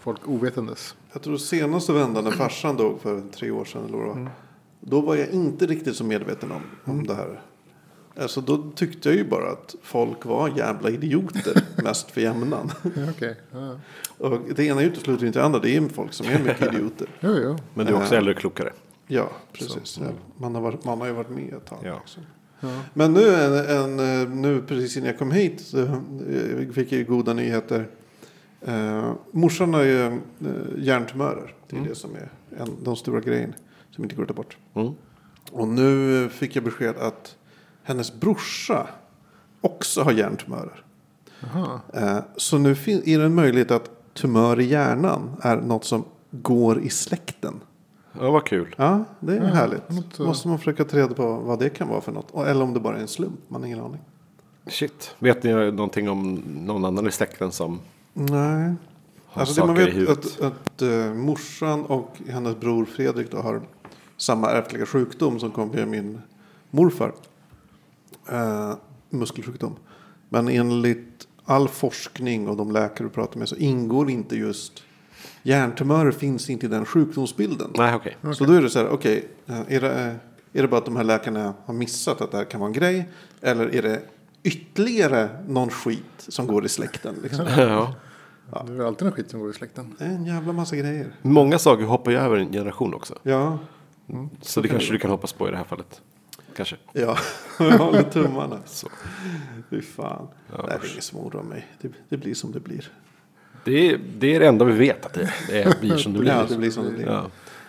folk ovetandes. Jag tror senaste vändan när farsan dog för tre år sedan. Eller vad det var, Då var jag inte riktigt så medveten om, om det här. Alltså då tyckte jag ju bara att folk var jävla idioter. mest för jämnan. Okej, ja. Och det ena utesluter inte det andra. Det är folk som är mycket idioter. Jo, jo. Men du är också Eh. äldre och klokare. Ja, precis. Ja, Man, har varit, man har ju varit med ett tag. Ja. Liksom. Men nu, en, en, eh, nu precis innan jag kom hit så eh, fick jag ju goda nyheter. Eh, morsan har ju eh, hjärntumörer. Det är det som är en, de stora grejerna som inte går att ta bort. Mm. Och nu fick jag besked att hennes brorsa också har hjärntumörer. Eh, så nu är det en möjlighet att tumör i hjärnan är något som går i släkten. Ja, vad kul. Ja, det är Ja, härligt. något, Då måste man försöka ta reda på vad det kan vara för något. Och- Eller om det bara är en slump. Man har ingen aning. Shit. Vet ni någonting om någon annan i släkten som Nej. har Alltså det man i vet huvudet? att, att uh, morsan och hennes bror Fredrik då har samma ärftliga sjukdom som kom via min morfar. Uh, muskelsjukdom. Men enligt all forskning och de läkare vi pratar med så ingår inte just hjärntumörer finns inte i den sjukdomsbilden. Nej, okej. Så då är det så här, okej, eh, är, det, eh, är det bara att de här läkarna har missat att det här kan vara en grej? Eller är det ytterligare någon skit som går i släkten? Liksom? Ja. Det är alltid något skit som går i släkten. En jävla massa grejer. Många saker hoppar ju över en generation också. Ja, Så det kanske du kan hoppas på i det här fallet. Kanske. ja. jag håller tummarna. Så. Fy fan. Ja, Nej, det är inget som oroar mig. Det, det blir som det blir. Det, är, det är det enda vi vet att det, det blir som det blir. Ja, det blir som det blir. Ja.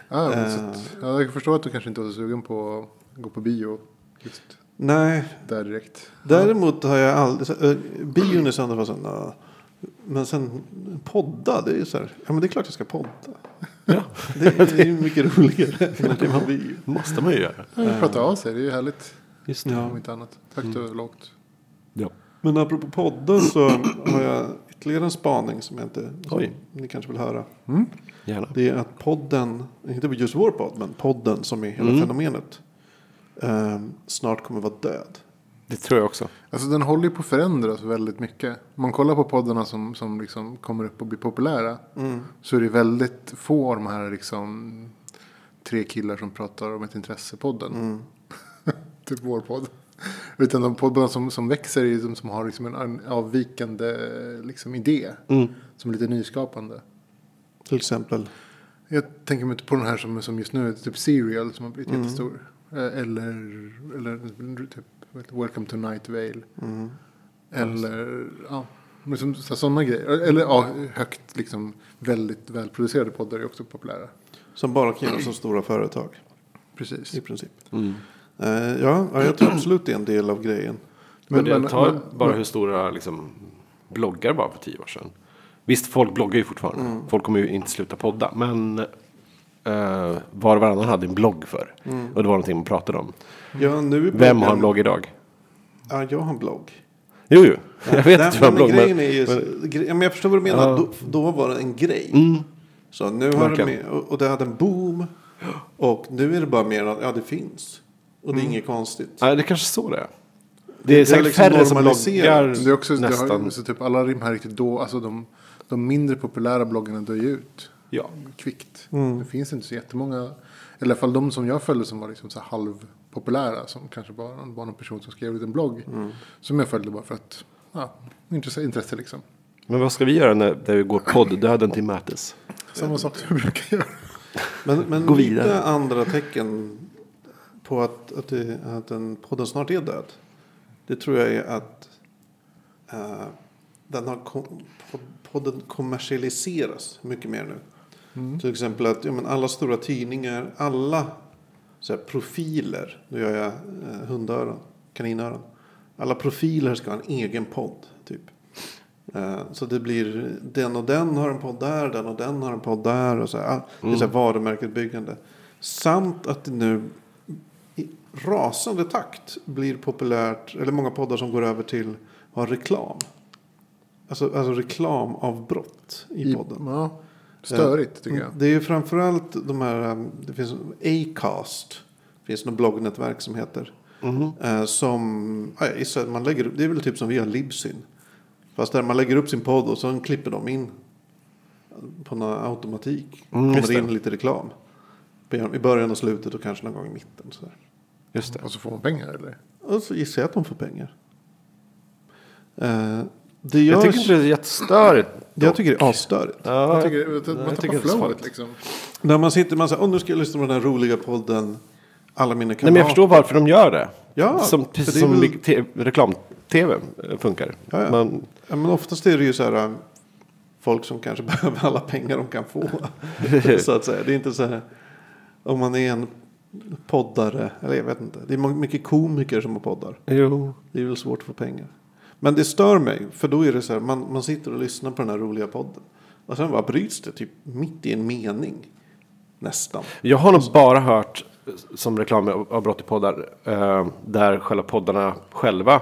Ja, Eh. att, ja, jag förstår att du kanske inte var så sugen på att gå på bio just Nej, där direkt. däremot har jag aldrig... äh, Bion i söndag var så här, "Nå." Men sen podda, det är så här, ja men det är klart jag ska podda. ja, Det, är- det är ju mycket roligare än på bio. måste man ju göra. Ja, prata av sig, det är ju härligt. Just det. Ja. Om inte annat. Högt och lågt. Ja. Men apropå poddar så har jag ytterligare en spaning som jag inte... Som Oj. ni kanske vill höra. Gärna. Det är att podden, inte just vår podd, men podden som är hela Mm. fenomenet. eh, snart kommer vara död. Det tror jag också. Alltså den håller ju på att förändras väldigt mycket. Om man kollar på poddarna som, som liksom kommer upp och blir populära. Så är det väldigt få av de här liksom tre killar som pratar om ett intresse-podden. typ vår podd. Utan de poddarna som, som växer är de som har liksom en an- avvikande liksom, idé. Som är lite nyskapande. Till exempel. Jag tänker mig på den här som, som just nu är typ Serial som har blivit jättestor. Eh, Eller, eller typ Welcome to Night Vale. Eller ja, liksom, så- sådana grejer. Eller ja, högt liksom väldigt välproducerade poddar är också populära. Som bara kan göras av stora företag. Precis. I princip. Eh, ja, ja, jag tror absolut det är en del av grejen. Men, Men- men- tar men- bara hur stora liksom, bloggar var för tio år sedan. Visst, folk bloggar ju fortfarande. Folk kommer ju inte sluta podda. Men eh, var och varannan hade en blogg för. Och det var någonting man pratade om. Ja, nu är Vem har bloggen- en blogg idag? Ja, jag har en blogg. Jo, jo. Jag vet att du har en men blogg. grejen Men, är ju, men, gre- ja, men jag förstår vad du menar. Ja. Då, då var det en grej. Så nu har det med, och, och det hade en boom. Och nu är det bara mer att ja, det finns. Och det är inget konstigt. nej, det är kanske så det är. Det är säkert liksom färre som normaliserat. bloggar Det är också, det nästan. har, så typ alla de här riktigt då, alltså de, de mindre populära bloggarna dör ju ut. Ja. Kvickt. Det finns inte så jättemånga, eller i alla fall de som jag följde som var liksom så här halvpopulära. Som kanske bara var någon person som skrev en liten blogg. Som jag följde bara för att, ja, intresse, intresse liksom. Men vad ska vi göra när, när vi går podd-döden till mötes? Samma sak som jag brukar göra. Men, men Gå lite vidare. andra tecken på att, att, det, att den podden snart är död. Det tror jag är att eh, den har kom, podden kommersialiseras mycket mer nu. Till exempel att ja, men alla stora tidningar, alla så här, profiler, nu gör jag eh, hundöron, kaninöron. Alla profiler ska ha en egen podd, typ. Eh, Så det blir den och den har en podd där, den och den har en podd där. Och så här, ah, Det är så här varumärkesbyggande. Samt att det nu rasande takt blir populärt, eller många poddar som går över till att ha reklam. Alltså, alltså reklamavbrott i podden. Ja, störigt tycker jag. Det är ju framförallt de här, um, det finns Acast. Det finns något bloggnätverk som heter. Eh, som, jag gissar att man lägger upp, det är väl typ som via Libsyn. Fast där man lägger upp sin podd och sen klipper de in på någon automatik. Mm, kommer in lite reklam. I början och slutet och kanske någon gång i mitten. Så där. Just det. Och så får man pengar eller? Och så gissar jag att de får pengar. Eh, det Jag görs, tycker inte det är jättestörigt. jag tycker det är asstörigt. Ja, Jag tycker, jag, jag man tycker tappar flowet liksom. När man sitter man säger, åh nu ska jag lyssna på den här roliga podden. Alla mina Nej, kamrater. men jag förstår varför de gör det. Ja, som, precis det som väl- reklam-tv funkar. Ja, ja. Man, Ja, men oftast är det ju så här äh, folk som kanske behöver alla pengar de kan få. så att säga. Det är inte så här om man är en poddare. Eller jag vet inte. Det är mycket komiker som har poddar. jo. Det är väl svårt att få pengar. Men det stör mig. För då är det så här. Man, man sitter och lyssnar på den här roliga podden. Och sen bara bryts det typ mitt i en mening. Nästan. Jag har nog bara hört som reklamavbrott i poddar. Eh, där själva poddarna själva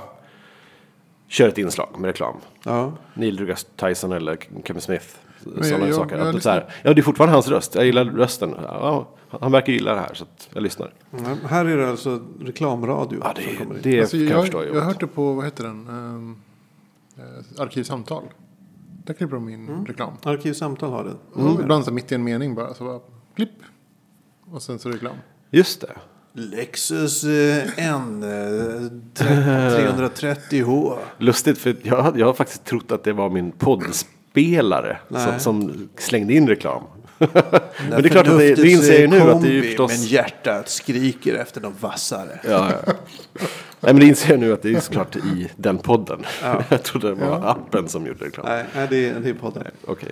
kör ett inslag med reklam. Ja. Neil deGrasse Tyson eller Kevin Smith. Jag- Sådana jag- saker. jag Att det, är så här, ja, det är fortfarande hans röst. Jag gillar rösten. Ja, han verkar gilla det här så att jag lyssnar. Mm, Här är det alltså reklamradio. Ja, som det, in. det Alltså, kan jag, jag, förstå. jag, har hört det på, vad heter den? Um, arkivsamtal. Där klipper de in reklam. Arkivsamtal har det. Och Ibland så mitt i en mening bara. Så bara klipp. Och sen så reklam. Just det. Lexus eh, N eh, 330H. Lustigt för jag, jag har faktiskt trott att det var min poddspelare som, Nej. som slängde in reklam. Men det är klart att det, det inser jag ju nu att det är ju förstås... Men hjärtat skriker efter de vassare. Ja, ja. Nej men det inser jag nu att det är såklart i den podden. jag trodde det var appen som gjorde reklam. Nej, nej det, är, det är podden. Okej.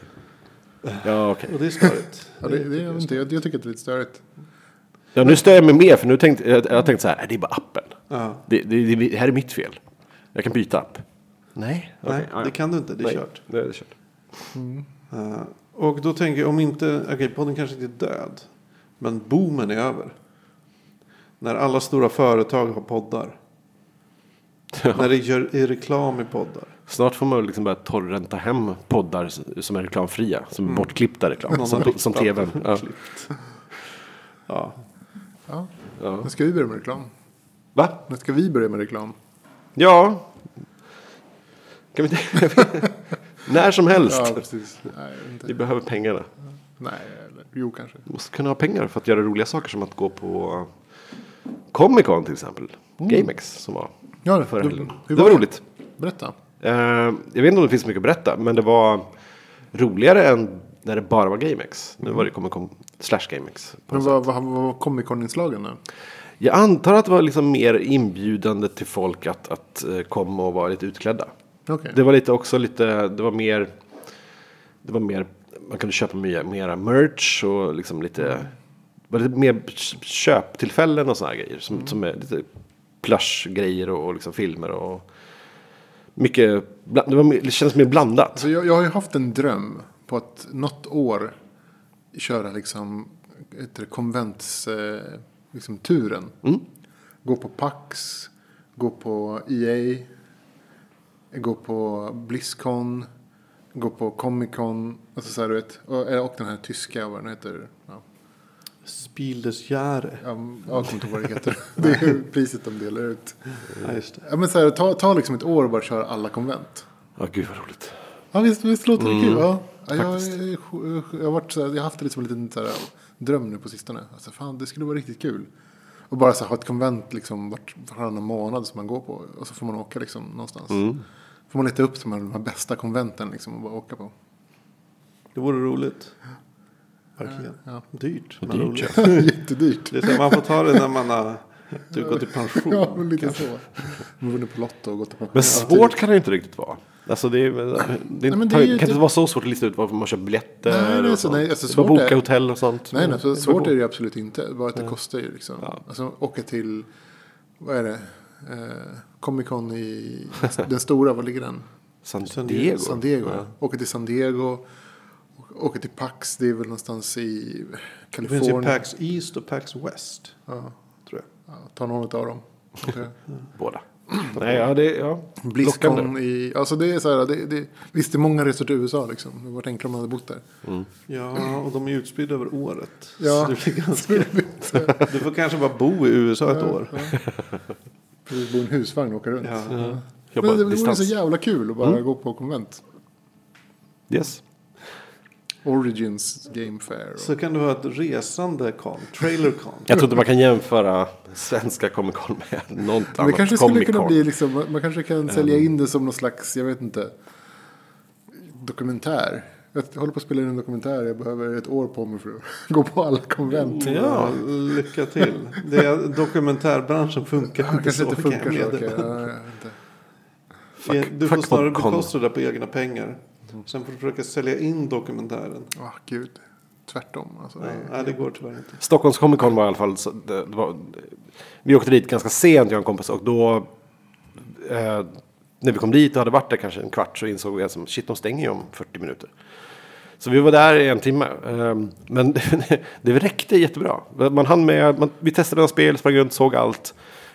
Ja okej. Och det är störigt. Ja, det, det, jag, inte, jag, jag tycker att det är lite störigt. Ja nu stör jag mig mer för nu tänkte jag, jag har tänkt så här, "Nej, det är bara appen. Ja. Det, det, det, det här är mitt fel. Jag kan byta app. Nej, okej, Nej, ja, ja. det kan du inte. Det är Nej, kört. Det är kört. Eh, och då tänker jag om inte, okej podden kanske inte är död. Men boomen är över. När alla stora företag har poddar. När det gör är reklam i poddar. Snart får man liksom börja torrenta hem poddar som är reklamfria. Som är bortklippta reklam. Någon Som, som tvn. Ja. Ja. Ja. Ja. När ska vi börja med reklam? Va? När ska vi börja med reklam? Ja. Kan vi inte... När som helst. Ja, precis. Nej, inte. Vi behöver pengarna. Nej, eller jo kanske. Vi måste kunna ha pengar för att göra roliga saker som att gå på Comic Con till exempel. GameX som var Ja, det- förra du- helgen. Det var var roligt. Berätta. Eh, jag vet inte om det finns mycket att berätta, men det var roligare än när det bara var GameX. Nu var det Comic Con slash GameX. Men vad, vad, vad var Comic Con-inslagen nu? Jag antar att det var liksom mer inbjudande till folk att, att eh, komma och vara lite utklädda. Okej. Det var lite också lite, det var mer, det var mer, man kunde köpa mer, mera merch och liksom lite, var lite mer köptillfällen och sådana grejer. Som, som är lite plush-grejer och, och liksom filmer och mycket, det, var, mer- det kändes mer blandat. Alltså jag, jag har ju haft en dröm på att något år köra liksom konventsturen. Eh, liksom turen. Gå på Pax, gå på EA, gå på Blizzcon, gå på Comic Con. Alltså så här, du vet, och, och den här tyska, vad den heter. Ja, Spiel des Jahre. jag kommer inte ihåg vad det heter. det är priset de delar ut. Ja, just det. Ja, men så här, ta, ta liksom ett år och bara köra alla konvent. Ja, gud vad roligt. Ja, visst, visst låter det kul? Ja. Ja, jag, jag, jag, har varit så här, jag har haft det liksom en liten så här, dröm nu på sistone. Alltså, fan, det skulle vara riktigt kul. Och bara så här, ha ett konvent liksom vart, varannan månad som man går på. Och så får man åka liksom någonstans. Får man leta upp de här, de här bästa konventen liksom och bara åka på. Det vore roligt. Verkligen. Ja. Dyrt. Men Dyrt, roligt. Jättedyrt. Det är så, man får ta det när man har du gått i pension. Ja, men lite så. Man vunnit på Lotto och gått på Men svårt kan det inte riktigt vara. Alltså det, är, det, är, men det kan är ju inte typ- vara så svårt att lista ut varför man köper biljetter. Nej, det är och så- nej, alltså Det svårt boka är- hotell och sånt. Nej, nej, så Det svårt är det ju absolut inte. Bara att det kostar ju liksom. Ja. Alltså åka till, vad är det? Eh, Comic Con i, den stora, var ligger den? San Diego. San Diego. Ja. Åka till San Diego. å- Åka till Pax, det är väl någonstans i Det finns Kalifornien. ju PAX East och PAX West. Ja, Tror jag. ja, ta någon av dem. Båda. Nej, ja, det, ja. Blizzcon i, alltså det är så här, det, det, visst det är många resor till USA liksom. Det var enklare om man hade bott där. Ja, och de är utspridda över året. Ja. Så det blir ganska... Du får kanske bara bo i USA ett år. Precis, bo i en husvagn och åka runt. Ja. Jobba Men det vore distans. så jävla kul att bara gå på konvent. Yes. Origins Game Fair. Och... Så kan du ha ett resande con, trailer con. Jag tror inte man kan jämföra svenska Comic Con med något Men det annat kanske skulle kunna bli liksom, man- man kanske kan sälja in det som någon slags, jag vet inte, dokumentär. Jag håller på att spela in en dokumentär, jag behöver ett år på mig för att gå på alla konvent. Ja, lycka till. Det är, dokumentärbranschen funkar Ja, inte kanske så. inte funkar så. okej, ja, inte. Fuck- du får snarare bekosta det på egna pengar. Sen får du försöka sälja in dokumentären. Ah, gud, tvärtom. Alltså, Ja, det nej, det går tyvärr inte. Stockholms Comic Con var i alla fall, så det, det var, vi åkte dit ganska sent jag och en kompis och då eh, när vi kom dit och hade varit där kanske en kvart så insåg vi att shit de stänger ju om 40 minuter. Så vi var där i en timme. Eh, men det, det räckte jättebra. Man hann med, man, vi testade några spel, sprang runt, såg allt.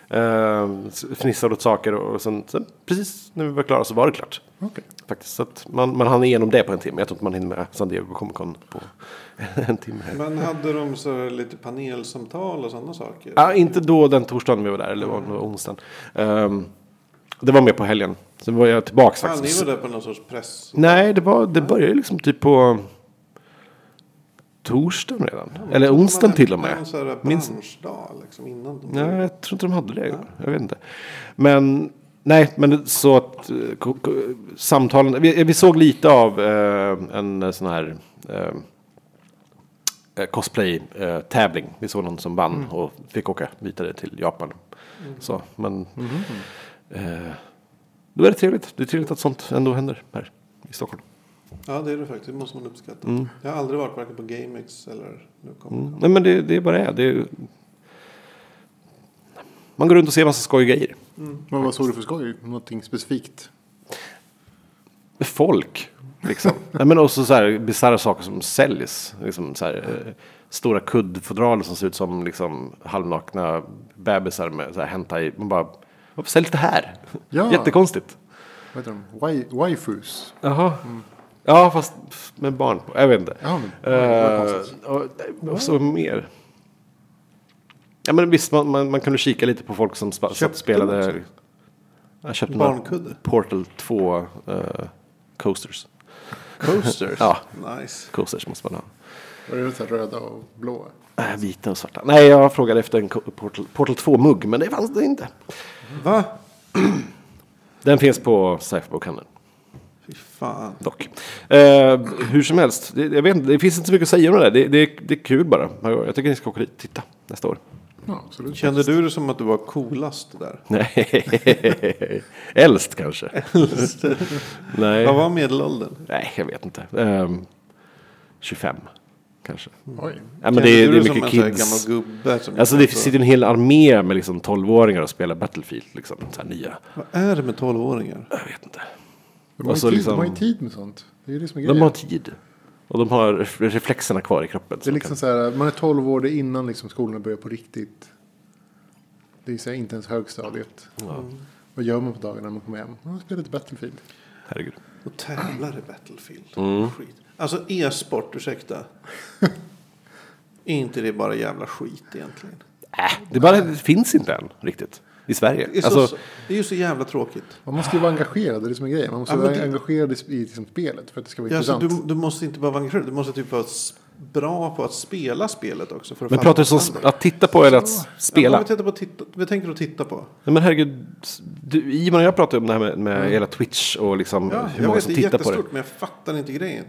Eh, fnissade åt saker och sen, sen precis när vi var klara så var det klart. Okej. Faktiskt. Så man, man hann igenom det på en timme. Jag tror inte man hinner med San Diego Comic Con på en timme. Men hade de så lite panelsamtal och sådana saker? Ja, inte då den torsdagen vi var där, eller var var onsdagen. Ehm, det var med på helgen. Sen var jag tillbaks Fan, ni faktiskt. var där på någon sorts press. Nej, det, var, det började liksom typ på torsdagen redan. Eller onsdagen till och med. Här Minns- liksom innan. De Nej, jag tror inte de hade det. Jag vet inte. Men nej, men så att eh, samtalen. Vi, vi såg lite av eh, en eh, sån här eh, eh, cosplay-tävling. vi såg någon som vann och fick åka vidare till Japan. Så, men eh, då är det trevligt. Det är trevligt att sånt ändå händer här i Stockholm. Ja, det är det faktiskt. Det måste man uppskatta. Mm. Jag har aldrig varit varken på GameX eller Mm. Nej, men det, det är bara det. det är, man går runt och ser massa skoj grejer. Men vad såg du för skoj? Någonting specifikt? folk. Liksom. Nej, men också så här bisarra saker som säljs. Liksom så här, eh, stora kuddfodral som ser ut som liksom, halvnakna bebisar med så här, hentai. Man bara, varför säljs det här? Ja. Jättekonstigt. Vad heter de? Wai- Waifus? Jaha. Ja, fast med barn på. Jag vet inte. Ja, men, Uh, och, och så mer. Ja men visst, man, man, man kunde kika lite på folk som och Köpte de spelade. Jag köpte Barnkudde. Portal 2 eh, coasters. Coasters. Ja. Nice. Coasters måste man ha. Var det så här röda och blå? Äh, vita och svarta. Nej, jag frågade efter en Portal, Portal 2-mugg, men det fanns det inte. Va? Den finns på Cypherbokhandeln. Fy fan. dock. Eh, hur som helst, det, jag vet inte, det finns inte så mycket att säga om det där. Det, det, det är kul bara. Jag tycker ni ska åka dit och titta nästa år. Ja, absolut. Kände du det som att du var coolast där? Nej, äldst kanske. Nej. Vad var medelåldern? Nej, jag vet inte. Ehm, 25 kanske. Oj. Ja, men det, är- du det är mycket kids. gubbe som Alltså det så- sitter en hel armé med liksom 12-åringar och spelar Battlefield. Liksom, så här nya. Vad är det med 12-åringar? Jag vet inte. De har, tid, liksom- de har ju tid med sånt. Det är det som är De grejen. har tid. Och de har ref- reflexerna kvar i kroppen. Det är liksom så här, man är 12 år, det är innan liksom skolorna börjar på riktigt. Det är så här, inte ens högstadiet. Ja, Vad gör man på dagarna när man kommer hem? Man spelar lite Battlefield. herregud. Och tävlar i Battlefield. Mm. Skit. Alltså e-sport, ursäkta. är inte det bara jävla skit egentligen? Äh, det, bara, det finns inte än riktigt i Sverige. Det är, Alltså, så, det är ju så jävla tråkigt. Man måste ju vara engagerad, det är det som är grejen. Man måste Ja, vara det- engagerad i, liksom spelet för att det ska vara Ja, alltså, intressant. du, du måste inte bara vara engagerad, du måste typ vara bra på att spela spelet också. För att men pratar du händer. att titta på eller att Ja, spela? men vi, tittar på titta, vi tänker att titta på. Nej, men herregud, du, Ivan och jag pratade om det här med, med hela Twitch och liksom Ja, hur jag många vet, som det är tittar på det. jättestort, men jag fattar inte grejen.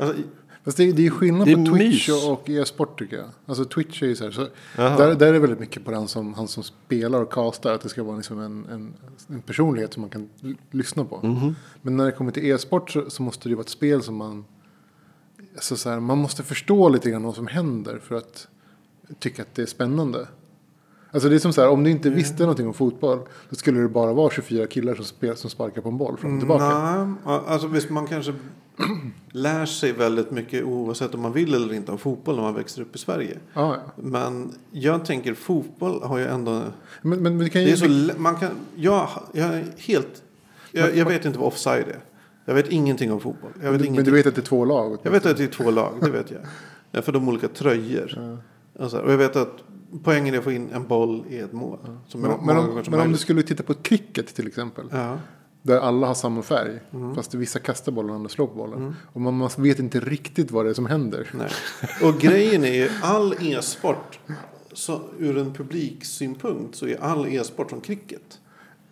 Alltså, Fast det, är- det är skillnad Det är på Twitch mys. och, e-sport tycker jag. Alltså Twitch är ju så här, så där, där är det väldigt mycket på den som, han som spelar och castar. Att det ska vara liksom en, en, en personlighet som man kan lyssna på. Mhm. Men när det kommer till e-sport så, så måste det ju vara ett spel som man... Alltså så här, man måste förstå lite grann vad som händer för att tycka att det är spännande. Alltså det är som så här, om du inte Mm. visste någonting om fotboll. Då skulle det bara vara 24 killar som, spel, som sparkar på en boll fram och tillbaka. Nej, alltså visst man kanske lär sig väldigt mycket oavsett om man vill eller inte om fotboll när man växer upp i Sverige. Ja, ja. Men jag tänker fotboll har ju ändå... Men, men, kan ju... Det är så, lä- man kan, jag, jag är helt... Jag, jag vet inte vad offside är. Jag vet ingenting om fotboll. Jag vet, men, men du vet att det är två lag? jag vet att det är två lag, det vet jag. Ja, för de olika tröjor. Och, så här, och jag vet att poängen är att få in en boll i ett mål. Som Men, men, om, men om du skulle titta på cricket till exempel. Ja. Där alla har samma färg. Mm. Fast vissa kastar bollen och andra slår på bollen. Och man, man vet inte riktigt vad det är som händer. Nej. Och grejen är ju all e-sport, så ur en publiksynpunkt så är all e-sport som cricket.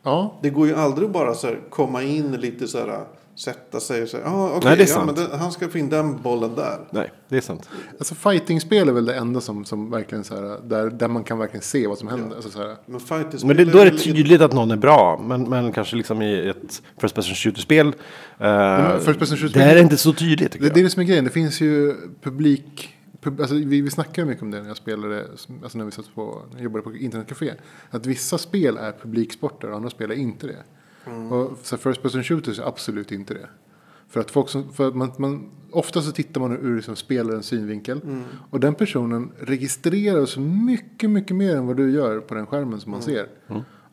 Ja, Det går ju aldrig bara så här, komma in lite så här, sätta sig och säga, ah, okej, Nej, det är ja, sant. men det, han ska få in den bollen där. Nej, det är sant. alltså fightingspel är väl det enda som, som verkligen så här, där, där man kan verkligen se vad som händer. Alltså så här, Men, Men det, då är det tydligt att någon är bra. Men, men kanske liksom i ett First Person Shooter-spel. Uh, men first person där är det inte så tydligt det, det är det som är grejen. Det finns ju publik... Pub, alltså vi, vi snackade mycket om det när jag spelade, alltså när vi satt på, när jag jobbade på internetcafé. Att vissa spel är publiksporter och andra spel är inte det. Och så First person shooters är absolut inte det. För att folk som, för att man, man, ofta så tittar man ur liksom spelarens synvinkel. Och den personen registrerar så mycket, mycket mer än vad du gör på den skärmen som man ser.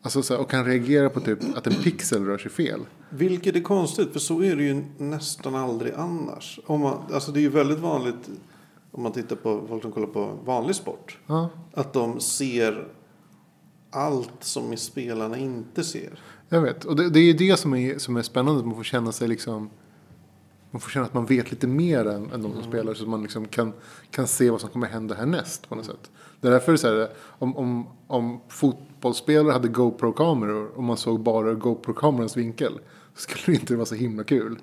Alltså så här, och kan reagera på typ att en pixel rör sig fel. Vilket är konstigt, för så är det ju nästan aldrig annars. Om man, alltså det är ju väldigt vanligt om man tittar på folk som kollar på vanlig sport. Att de ser allt som spelarna inte ser. Jag vet. Och det, det är ju det som är, som är spännande. Att man får känna sig liksom... Man får känna att man vet lite mer än, än de som spelar. Så att man liksom kan, kan se vad som kommer hända härnäst på något sätt. Det är därför det är så här, om, om, om fotbollsspelare hade GoPro-kameror och man såg bara GoPro-kamerans vinkel. Så skulle det inte vara så himla kul.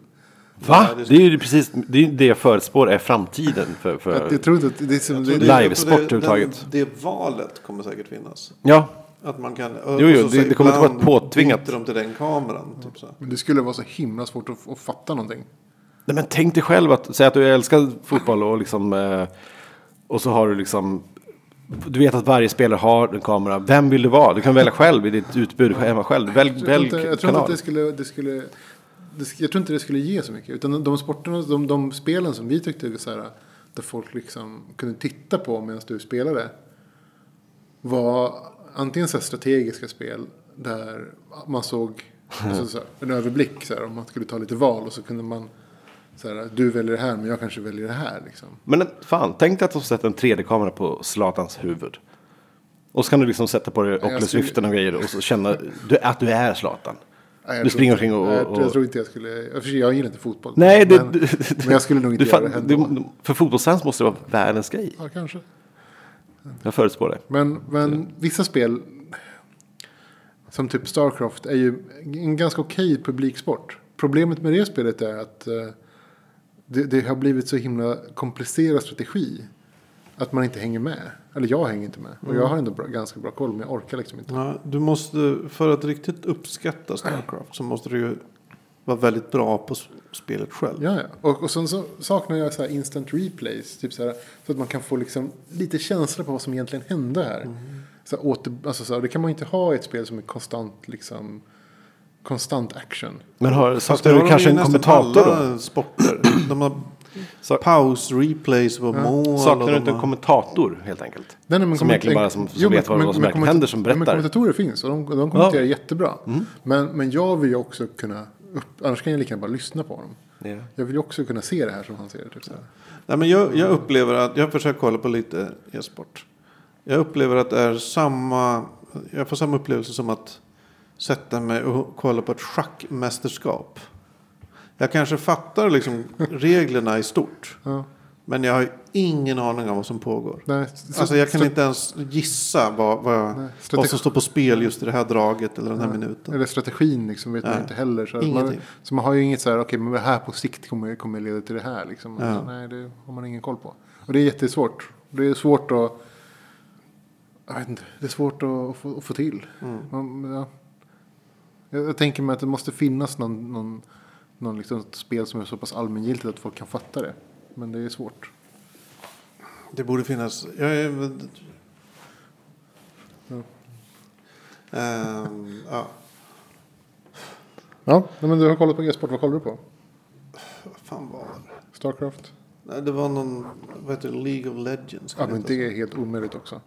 Va? Ja, det är- Det är ju precis det, är det jag förutspår är framtiden för... för Jag, jag tror inte att det är som... Jag Det, tror det, det- Livesport det- överhuvudtaget. Det valet kommer säkert finnas. Ja, Att man kan, Jo, jo, och så det- det kommer inte vara påtvingat. byter de till den kameran. Typ så. men det skulle vara så himla svårt att, att fatta någonting. Nej, men tänk dig själv att säga att du älskar fotboll och liksom eh, och så har du liksom du vet att varje spelare har en kamera. Vem vill du vara? Du kan välja själv i ditt utbud hemma själv. Välj, Jag välj inte, jag tror inte kanal. att det skulle, det skulle det, jag tror inte det skulle ge så mycket. Utan de sporterna, de, de spelen som vi tyckte så här, där folk liksom kunde titta på medan du spelade. Var antingen så strategiska spel där man såg alltså så här, en överblick. Så här, om man skulle ta lite val och så kunde man så här, du väljer det här men jag kanske väljer det här. Liksom. Men fan, tänk dig att de sätter en 3D-kamera på Zlatans huvud. Och så kan du liksom sätta på dig Oculus Riften och grejer och så känna du, att du är Zlatan. Nej, Du tror springer omkring och- nej, jag, och- jag tror inte jag skulle. Jag, gillar inte fotboll. Nej, men, du, men jag skulle nog inte du, göra det ändå. för fotbollsfans måste det vara världens grej. Ja, kanske. Jag förutspår det. Men, men vissa spel. Som typ Starcraft är ju en ganska okej publiksport. Problemet med det spelet är att eh, det, det har blivit så himla komplicerad strategi. Att man inte hänger med. Eller jag hänger inte med. Och jag har ändå bra, ganska bra koll men jag orkar liksom inte. Ja, du måste, för att riktigt uppskatta Starcraft så måste du ju vara väldigt bra på spelet själv. Ja, ja. Och, och sen så saknar jag så här instant replays. Typ så, här, så att man kan få liksom lite känsla på vad som egentligen hände här. Så här, åter, alltså så här, det kan man inte ha i ett spel som är konstant liksom. Konstant action. Men har, saknar du har kanske en kommentator då? alla sporter. De har Sa- paus, replays på mål. Saknar och du inte en kommentator helt enkelt? Nej, nej, men Som egentligen bara som- som Jo, vet vad- men- vad som men händer, som Men berättar. kommentatorer finns och de, de kommenterar Ja. Mm. jättebra. Men, men jag vill ju också kunna, upp, annars kan jag lika gärna bara lyssna på dem. Ja. Jag vill ju också kunna se det här som han ser det. Typ så. Nej, men jag, jag upplever att, jag försöker kolla på lite e-sport. Jag upplever att det är samma, jag får samma upplevelse som att sätta mig och kolla på ett schackmästerskap. Jag kanske fattar liksom reglerna i stort. Ja. Men jag har ingen aning om vad som pågår. Nej, så- Alltså jag kan inte ens gissa vad, vad, Nej, vad som står på spel just i det här draget eller den här minuten. Eller strategin liksom vet man Nej, inte heller. Så, man, så man har ju inget så här, okej men det här på sikt kommer, kommer leda till det här. Liksom. Ja. Nej, det har man ingen koll på. Och det är jättesvårt. Det är svårt att, jag vet inte, det är svårt att få, att få till. Mm. Man, ja. jag, jag tänker mig att det måste finnas någon, någon, någon liksom spel som är så pass allmängiltigt att folk kan fatta det. Men det är svårt. Det borde finnas. Jag är, Ehm, ja. Ja, nej, men du har kollat på e-sport. Vad kollar du på? Vad fan var det? Starcraft? Nej, det var någon, vad heter det, League of Legends. Ja, men det är helt omöjligt också.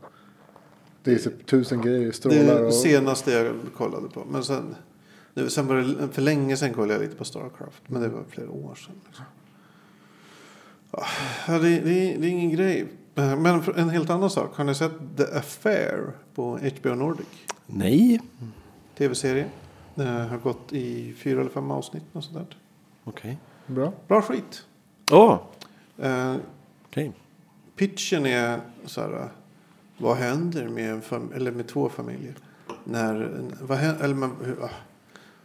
Det är typ tusen grejer, så. strålar det och... senaste jag kollade på. Men sen, nu, sen var det, för länge sedan kollade jag lite på Starcraft. Men det var flera år sedan. Liksom. Ja, det, det, är- det är ingen grej. Men en helt annan sak. Har ni sett The Affair på HBO Nordic? Nej. Tv-serie. Har gått i fyra eller fem avsnitt. Och sådär. Okej. Bra. Bra skit. Åh, Eh, okej. pitchen är så här. Vad händer med, en fam- eller med två familjer? När, vad, hän- eller man, ah,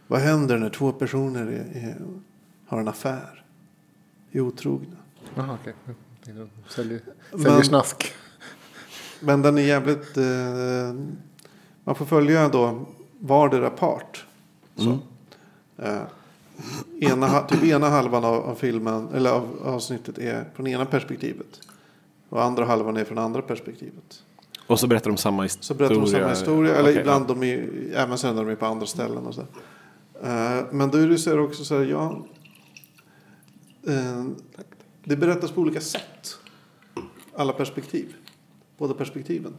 vad händer när två personer är, är, har en affär? Är otrogna. Jaha, okej. Tänkte att Säljer, Men- säljer snask. Men den är jävligt... Eh, man får följa då vardera part. Så. Eh, ena, typ ena halvan av, av filmen, eller av avsnittet är från ena perspektivet. Och andra halvan är från andra perspektivet. Och så berättar de samma historia. Så berättar de samma historia. Eller Okej, ibland de är, även sen när de är på andra ställen. Och så. Eh, men då är det så också så här, ja. Eh, det berättas på olika sätt. Alla perspektiv. Båda perspektiven.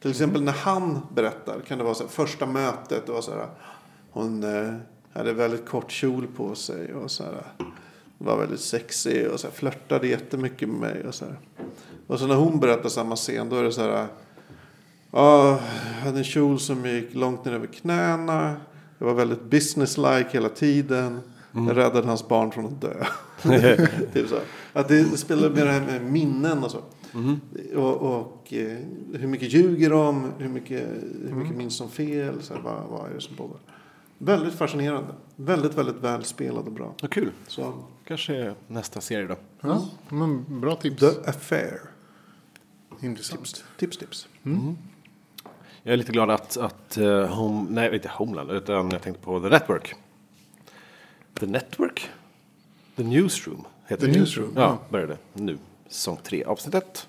Till exempel när han berättar kan det vara så här, första mötet. Det var så här, hon eh, hade väldigt kort kjol på sig. Och så här, var väldigt sexig och så här, flörtade jättemycket med mig. Och så, här. och så när hon berättar samma scen då är det så här. Jag hade en kjol som gick långt ner över knäna. Jag var väldigt businesslike hela tiden. Jag räddade hans barn från att dö. typ så. Att det, spelar med det här med minnen och så. Och, och eh, hur mycket ljuger de? Hur mycket, hur mycket minns de fel? Så här, vad, vad är det som pågår? Väldigt fascinerande. Väldigt, väldigt välspelad och bra. Vad kul. Så, Kanske nästa serie då. Ja, men bra tips. The Affair. Intressant. Tips, tips. Jag är lite glad att, att uh, home, nej inte Homeland, utan jag tänkte på The Network. The Network? The Newsroom heter The det. Newsroom, Ja, ja. började nu. Säsong 3, avsnitt 1.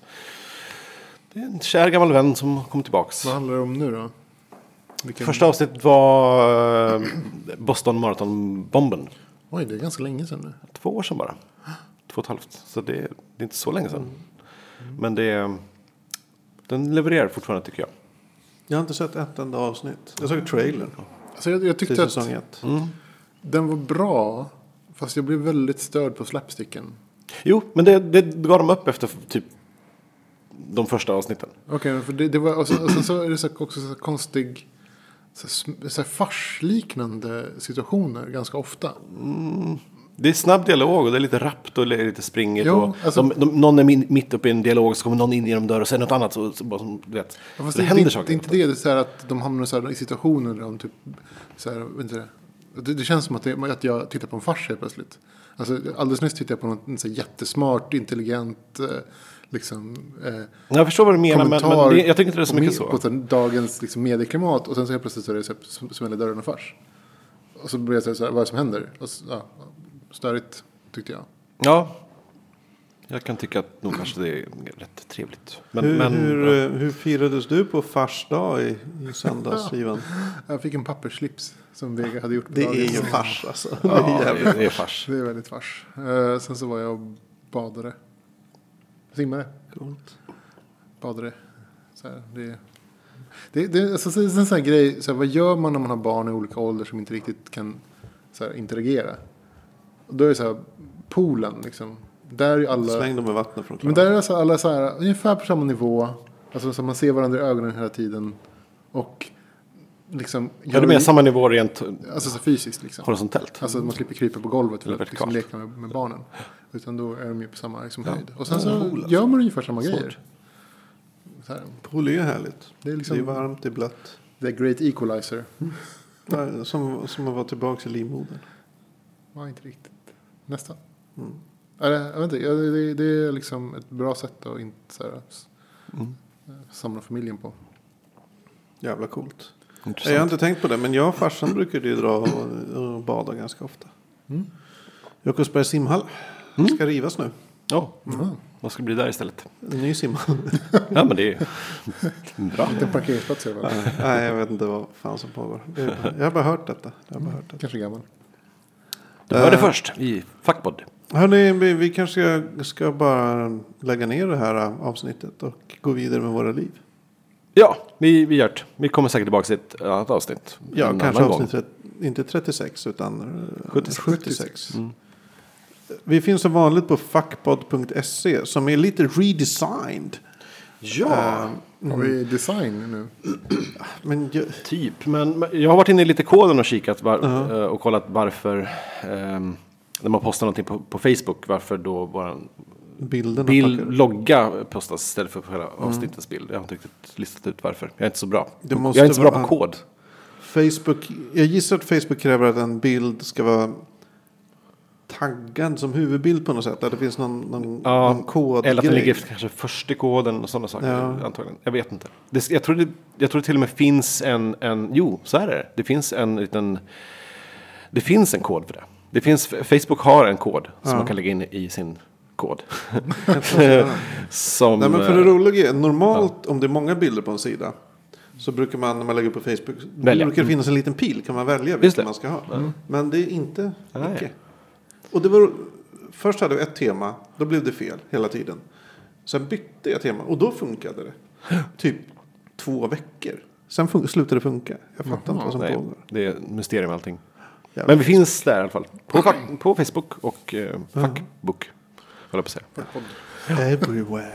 Det är en kär gammal vän som kommer tillbaks. Vad handlar det om nu då? Vilken... Första avsnittet var eh, Boston Marathon-bomben. Oj, det är ganska länge sedan nu. Två år sedan bara. Två och ett halvt. Så det, det är inte så länge sedan. Men det, den levererar fortfarande tycker jag. Jag har inte sett ett enda avsnitt. Jag såg trailern Alltså, jag, jag tyckte att säsong ett. Den var bra. Fast jag blev väldigt störd på slapsticken. Jo, men det, det gav de upp efter typ de första avsnitten. Okej, för det, det var, och, så, och sen så är det så, också så konstig så så farsliknande situationer ganska ofta. Det är snabb dialog och det är lite rappt och lite springigt. Jo, och alltså- de, de, någon är min, mitt uppe i en dialog så kommer någon in genom dörren och säger något annat. Så, så bara, som, du vet, Ja, det, det, händer det, saker. det är inte det, det är så här att de hamnar så här i situationer där de typ, så här, vet inte det, det, det känns som att, det, att jag tittar på en fars helt plötsligt. Alltså, alldeles nyss tittade jag på något så jättesmart, intelligent, eh, liksom, eh, Jag förstår vad du menar, men, men det, jag tycker inte det är så mycket så. På mediedagens liksom, medieklimat och sen så helt plötsligt så är det så här, smäller dörren och fars. Och så blir jag så här, så här, vad är det som händer? Och så, ja, störigt tyckte jag. Ja, jag kan tycka att nog kanske det är rätt trevligt. Men, Hur, men, hur, ja. eh, hur firades du på fars dag i, i söndags, Ivan? Jag fick en pappersslips som Vega hade gjort. på Det dagen. är ju fars alltså. Det ja, är det, är, det är fars. Det är väldigt fars. Eh, sen så var jag och badade. Simmade. Coolt. Badade. Så här, det, det, det, alltså, det är en sån här grej. Så här, vad gör man när man har barn i olika åldrar som inte riktigt kan så här, interagera? Och då är det så här, poolen liksom. Där är alla. Släng dem i vattnet från Men där är alltså alla så här, ungefär på samma nivå. Alltså så man ser varandra i ögonen hela tiden. Och liksom. Ja, du menar samma nivå rent Alltså så fysiskt liksom. horisontellt? Alltså att man slipper krypa på golvet för Eller att liksom vertikalt. leka med, med barnen. Utan då är de ju på samma liksom, höjd. Och sen så gör man ungefär samma grejer. Så här. Pool är ju härligt. Det är liksom- det är varmt, det är blött. The Great Equalizer. Nej, Som, som att vara tillbaka i livmodern. Var inte riktigt. Nästan. Eller, jag vet inte, det, det är liksom ett bra sätt att inte så här, s- eh, samla familjen på. Jävla coolt. Intressant. Jag har inte tänkt på det, men jag och farsan brukade ju dra och, och bada ganska ofta. Jakobsbergs simhall ska rivas nu. Ja, vad ska det bli där istället? En ny simhall. Ja, men det är bra. Inte en parkeringsplats är det väl? Nej, jag vet inte vad fan som pågår. Jag har bara hört detta. Jag har bara hört detta. Kanske gammal. Du hörde först i Fackpodd. Hörrni, vi, vi kanske ska, bara lägga ner det här avsnittet och gå vidare med våra liv. Ja, vi, vi gör det. Vi kommer säkert tillbaka till ett annat avsnitt. Ja, en kanske annan gång. avsnitt, tret- inte 36 utan eh, 76. 76. Vi finns som vanligt på fuckpod.se som är lite redesigned. Ja, Har vi design nu? Men jag, typ. Men men jag har varit inne i lite koden och kikat var, eh, och kollat varför. ehm, när man postar någonting på, på Facebook, varför då vår bild, logga postas istället för hela avsnittets bild. Jag har inte riktigt listat ut varför. Jag är inte så bra. Det jag är inte så bra på kod. Facebook, jag gissar att Facebook kräver att en bild ska vara taggad som huvudbild på något sätt. Att det finns någon, någon, Ja, någon kod. Eller att den ligger kanske först i koden och sådana saker. Ja. Antagligen. Jag vet inte. Det, jag, tror det, jag tror det till och med finns en, en... Jo, så är det. Det finns en liten... Det finns en kod för det. Det finns, Facebook har en kod som man kan lägga in i sin kod. som, Nej, men för det eh, roliga är, normalt om det är många bilder på en sida. Så brukar man när man lägger på Facebook. Välja. brukar det finnas en liten pil. Kan man välja vilken man ska ha. Men det är inte icke. Och det var, först hade vi ett tema. Då blev det fel hela tiden. Sen bytte jag tema och då funkade det. Typ två veckor. Sen fun- slutade det funka. Jag fattar inte vad som nej, pågår. det är mysterium allting. Men vi finns där i alla fall. På, på Facebook och eh, Fackbook. Höll jag på att säga. Everywhere.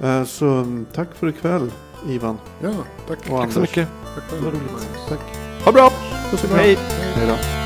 Eh, Så mm, tack för ikväll Ivan Ja, tack. och Tack så mycket. Tack själv. Tack. Ha det bra! Puss och kram. Hej! Hej då.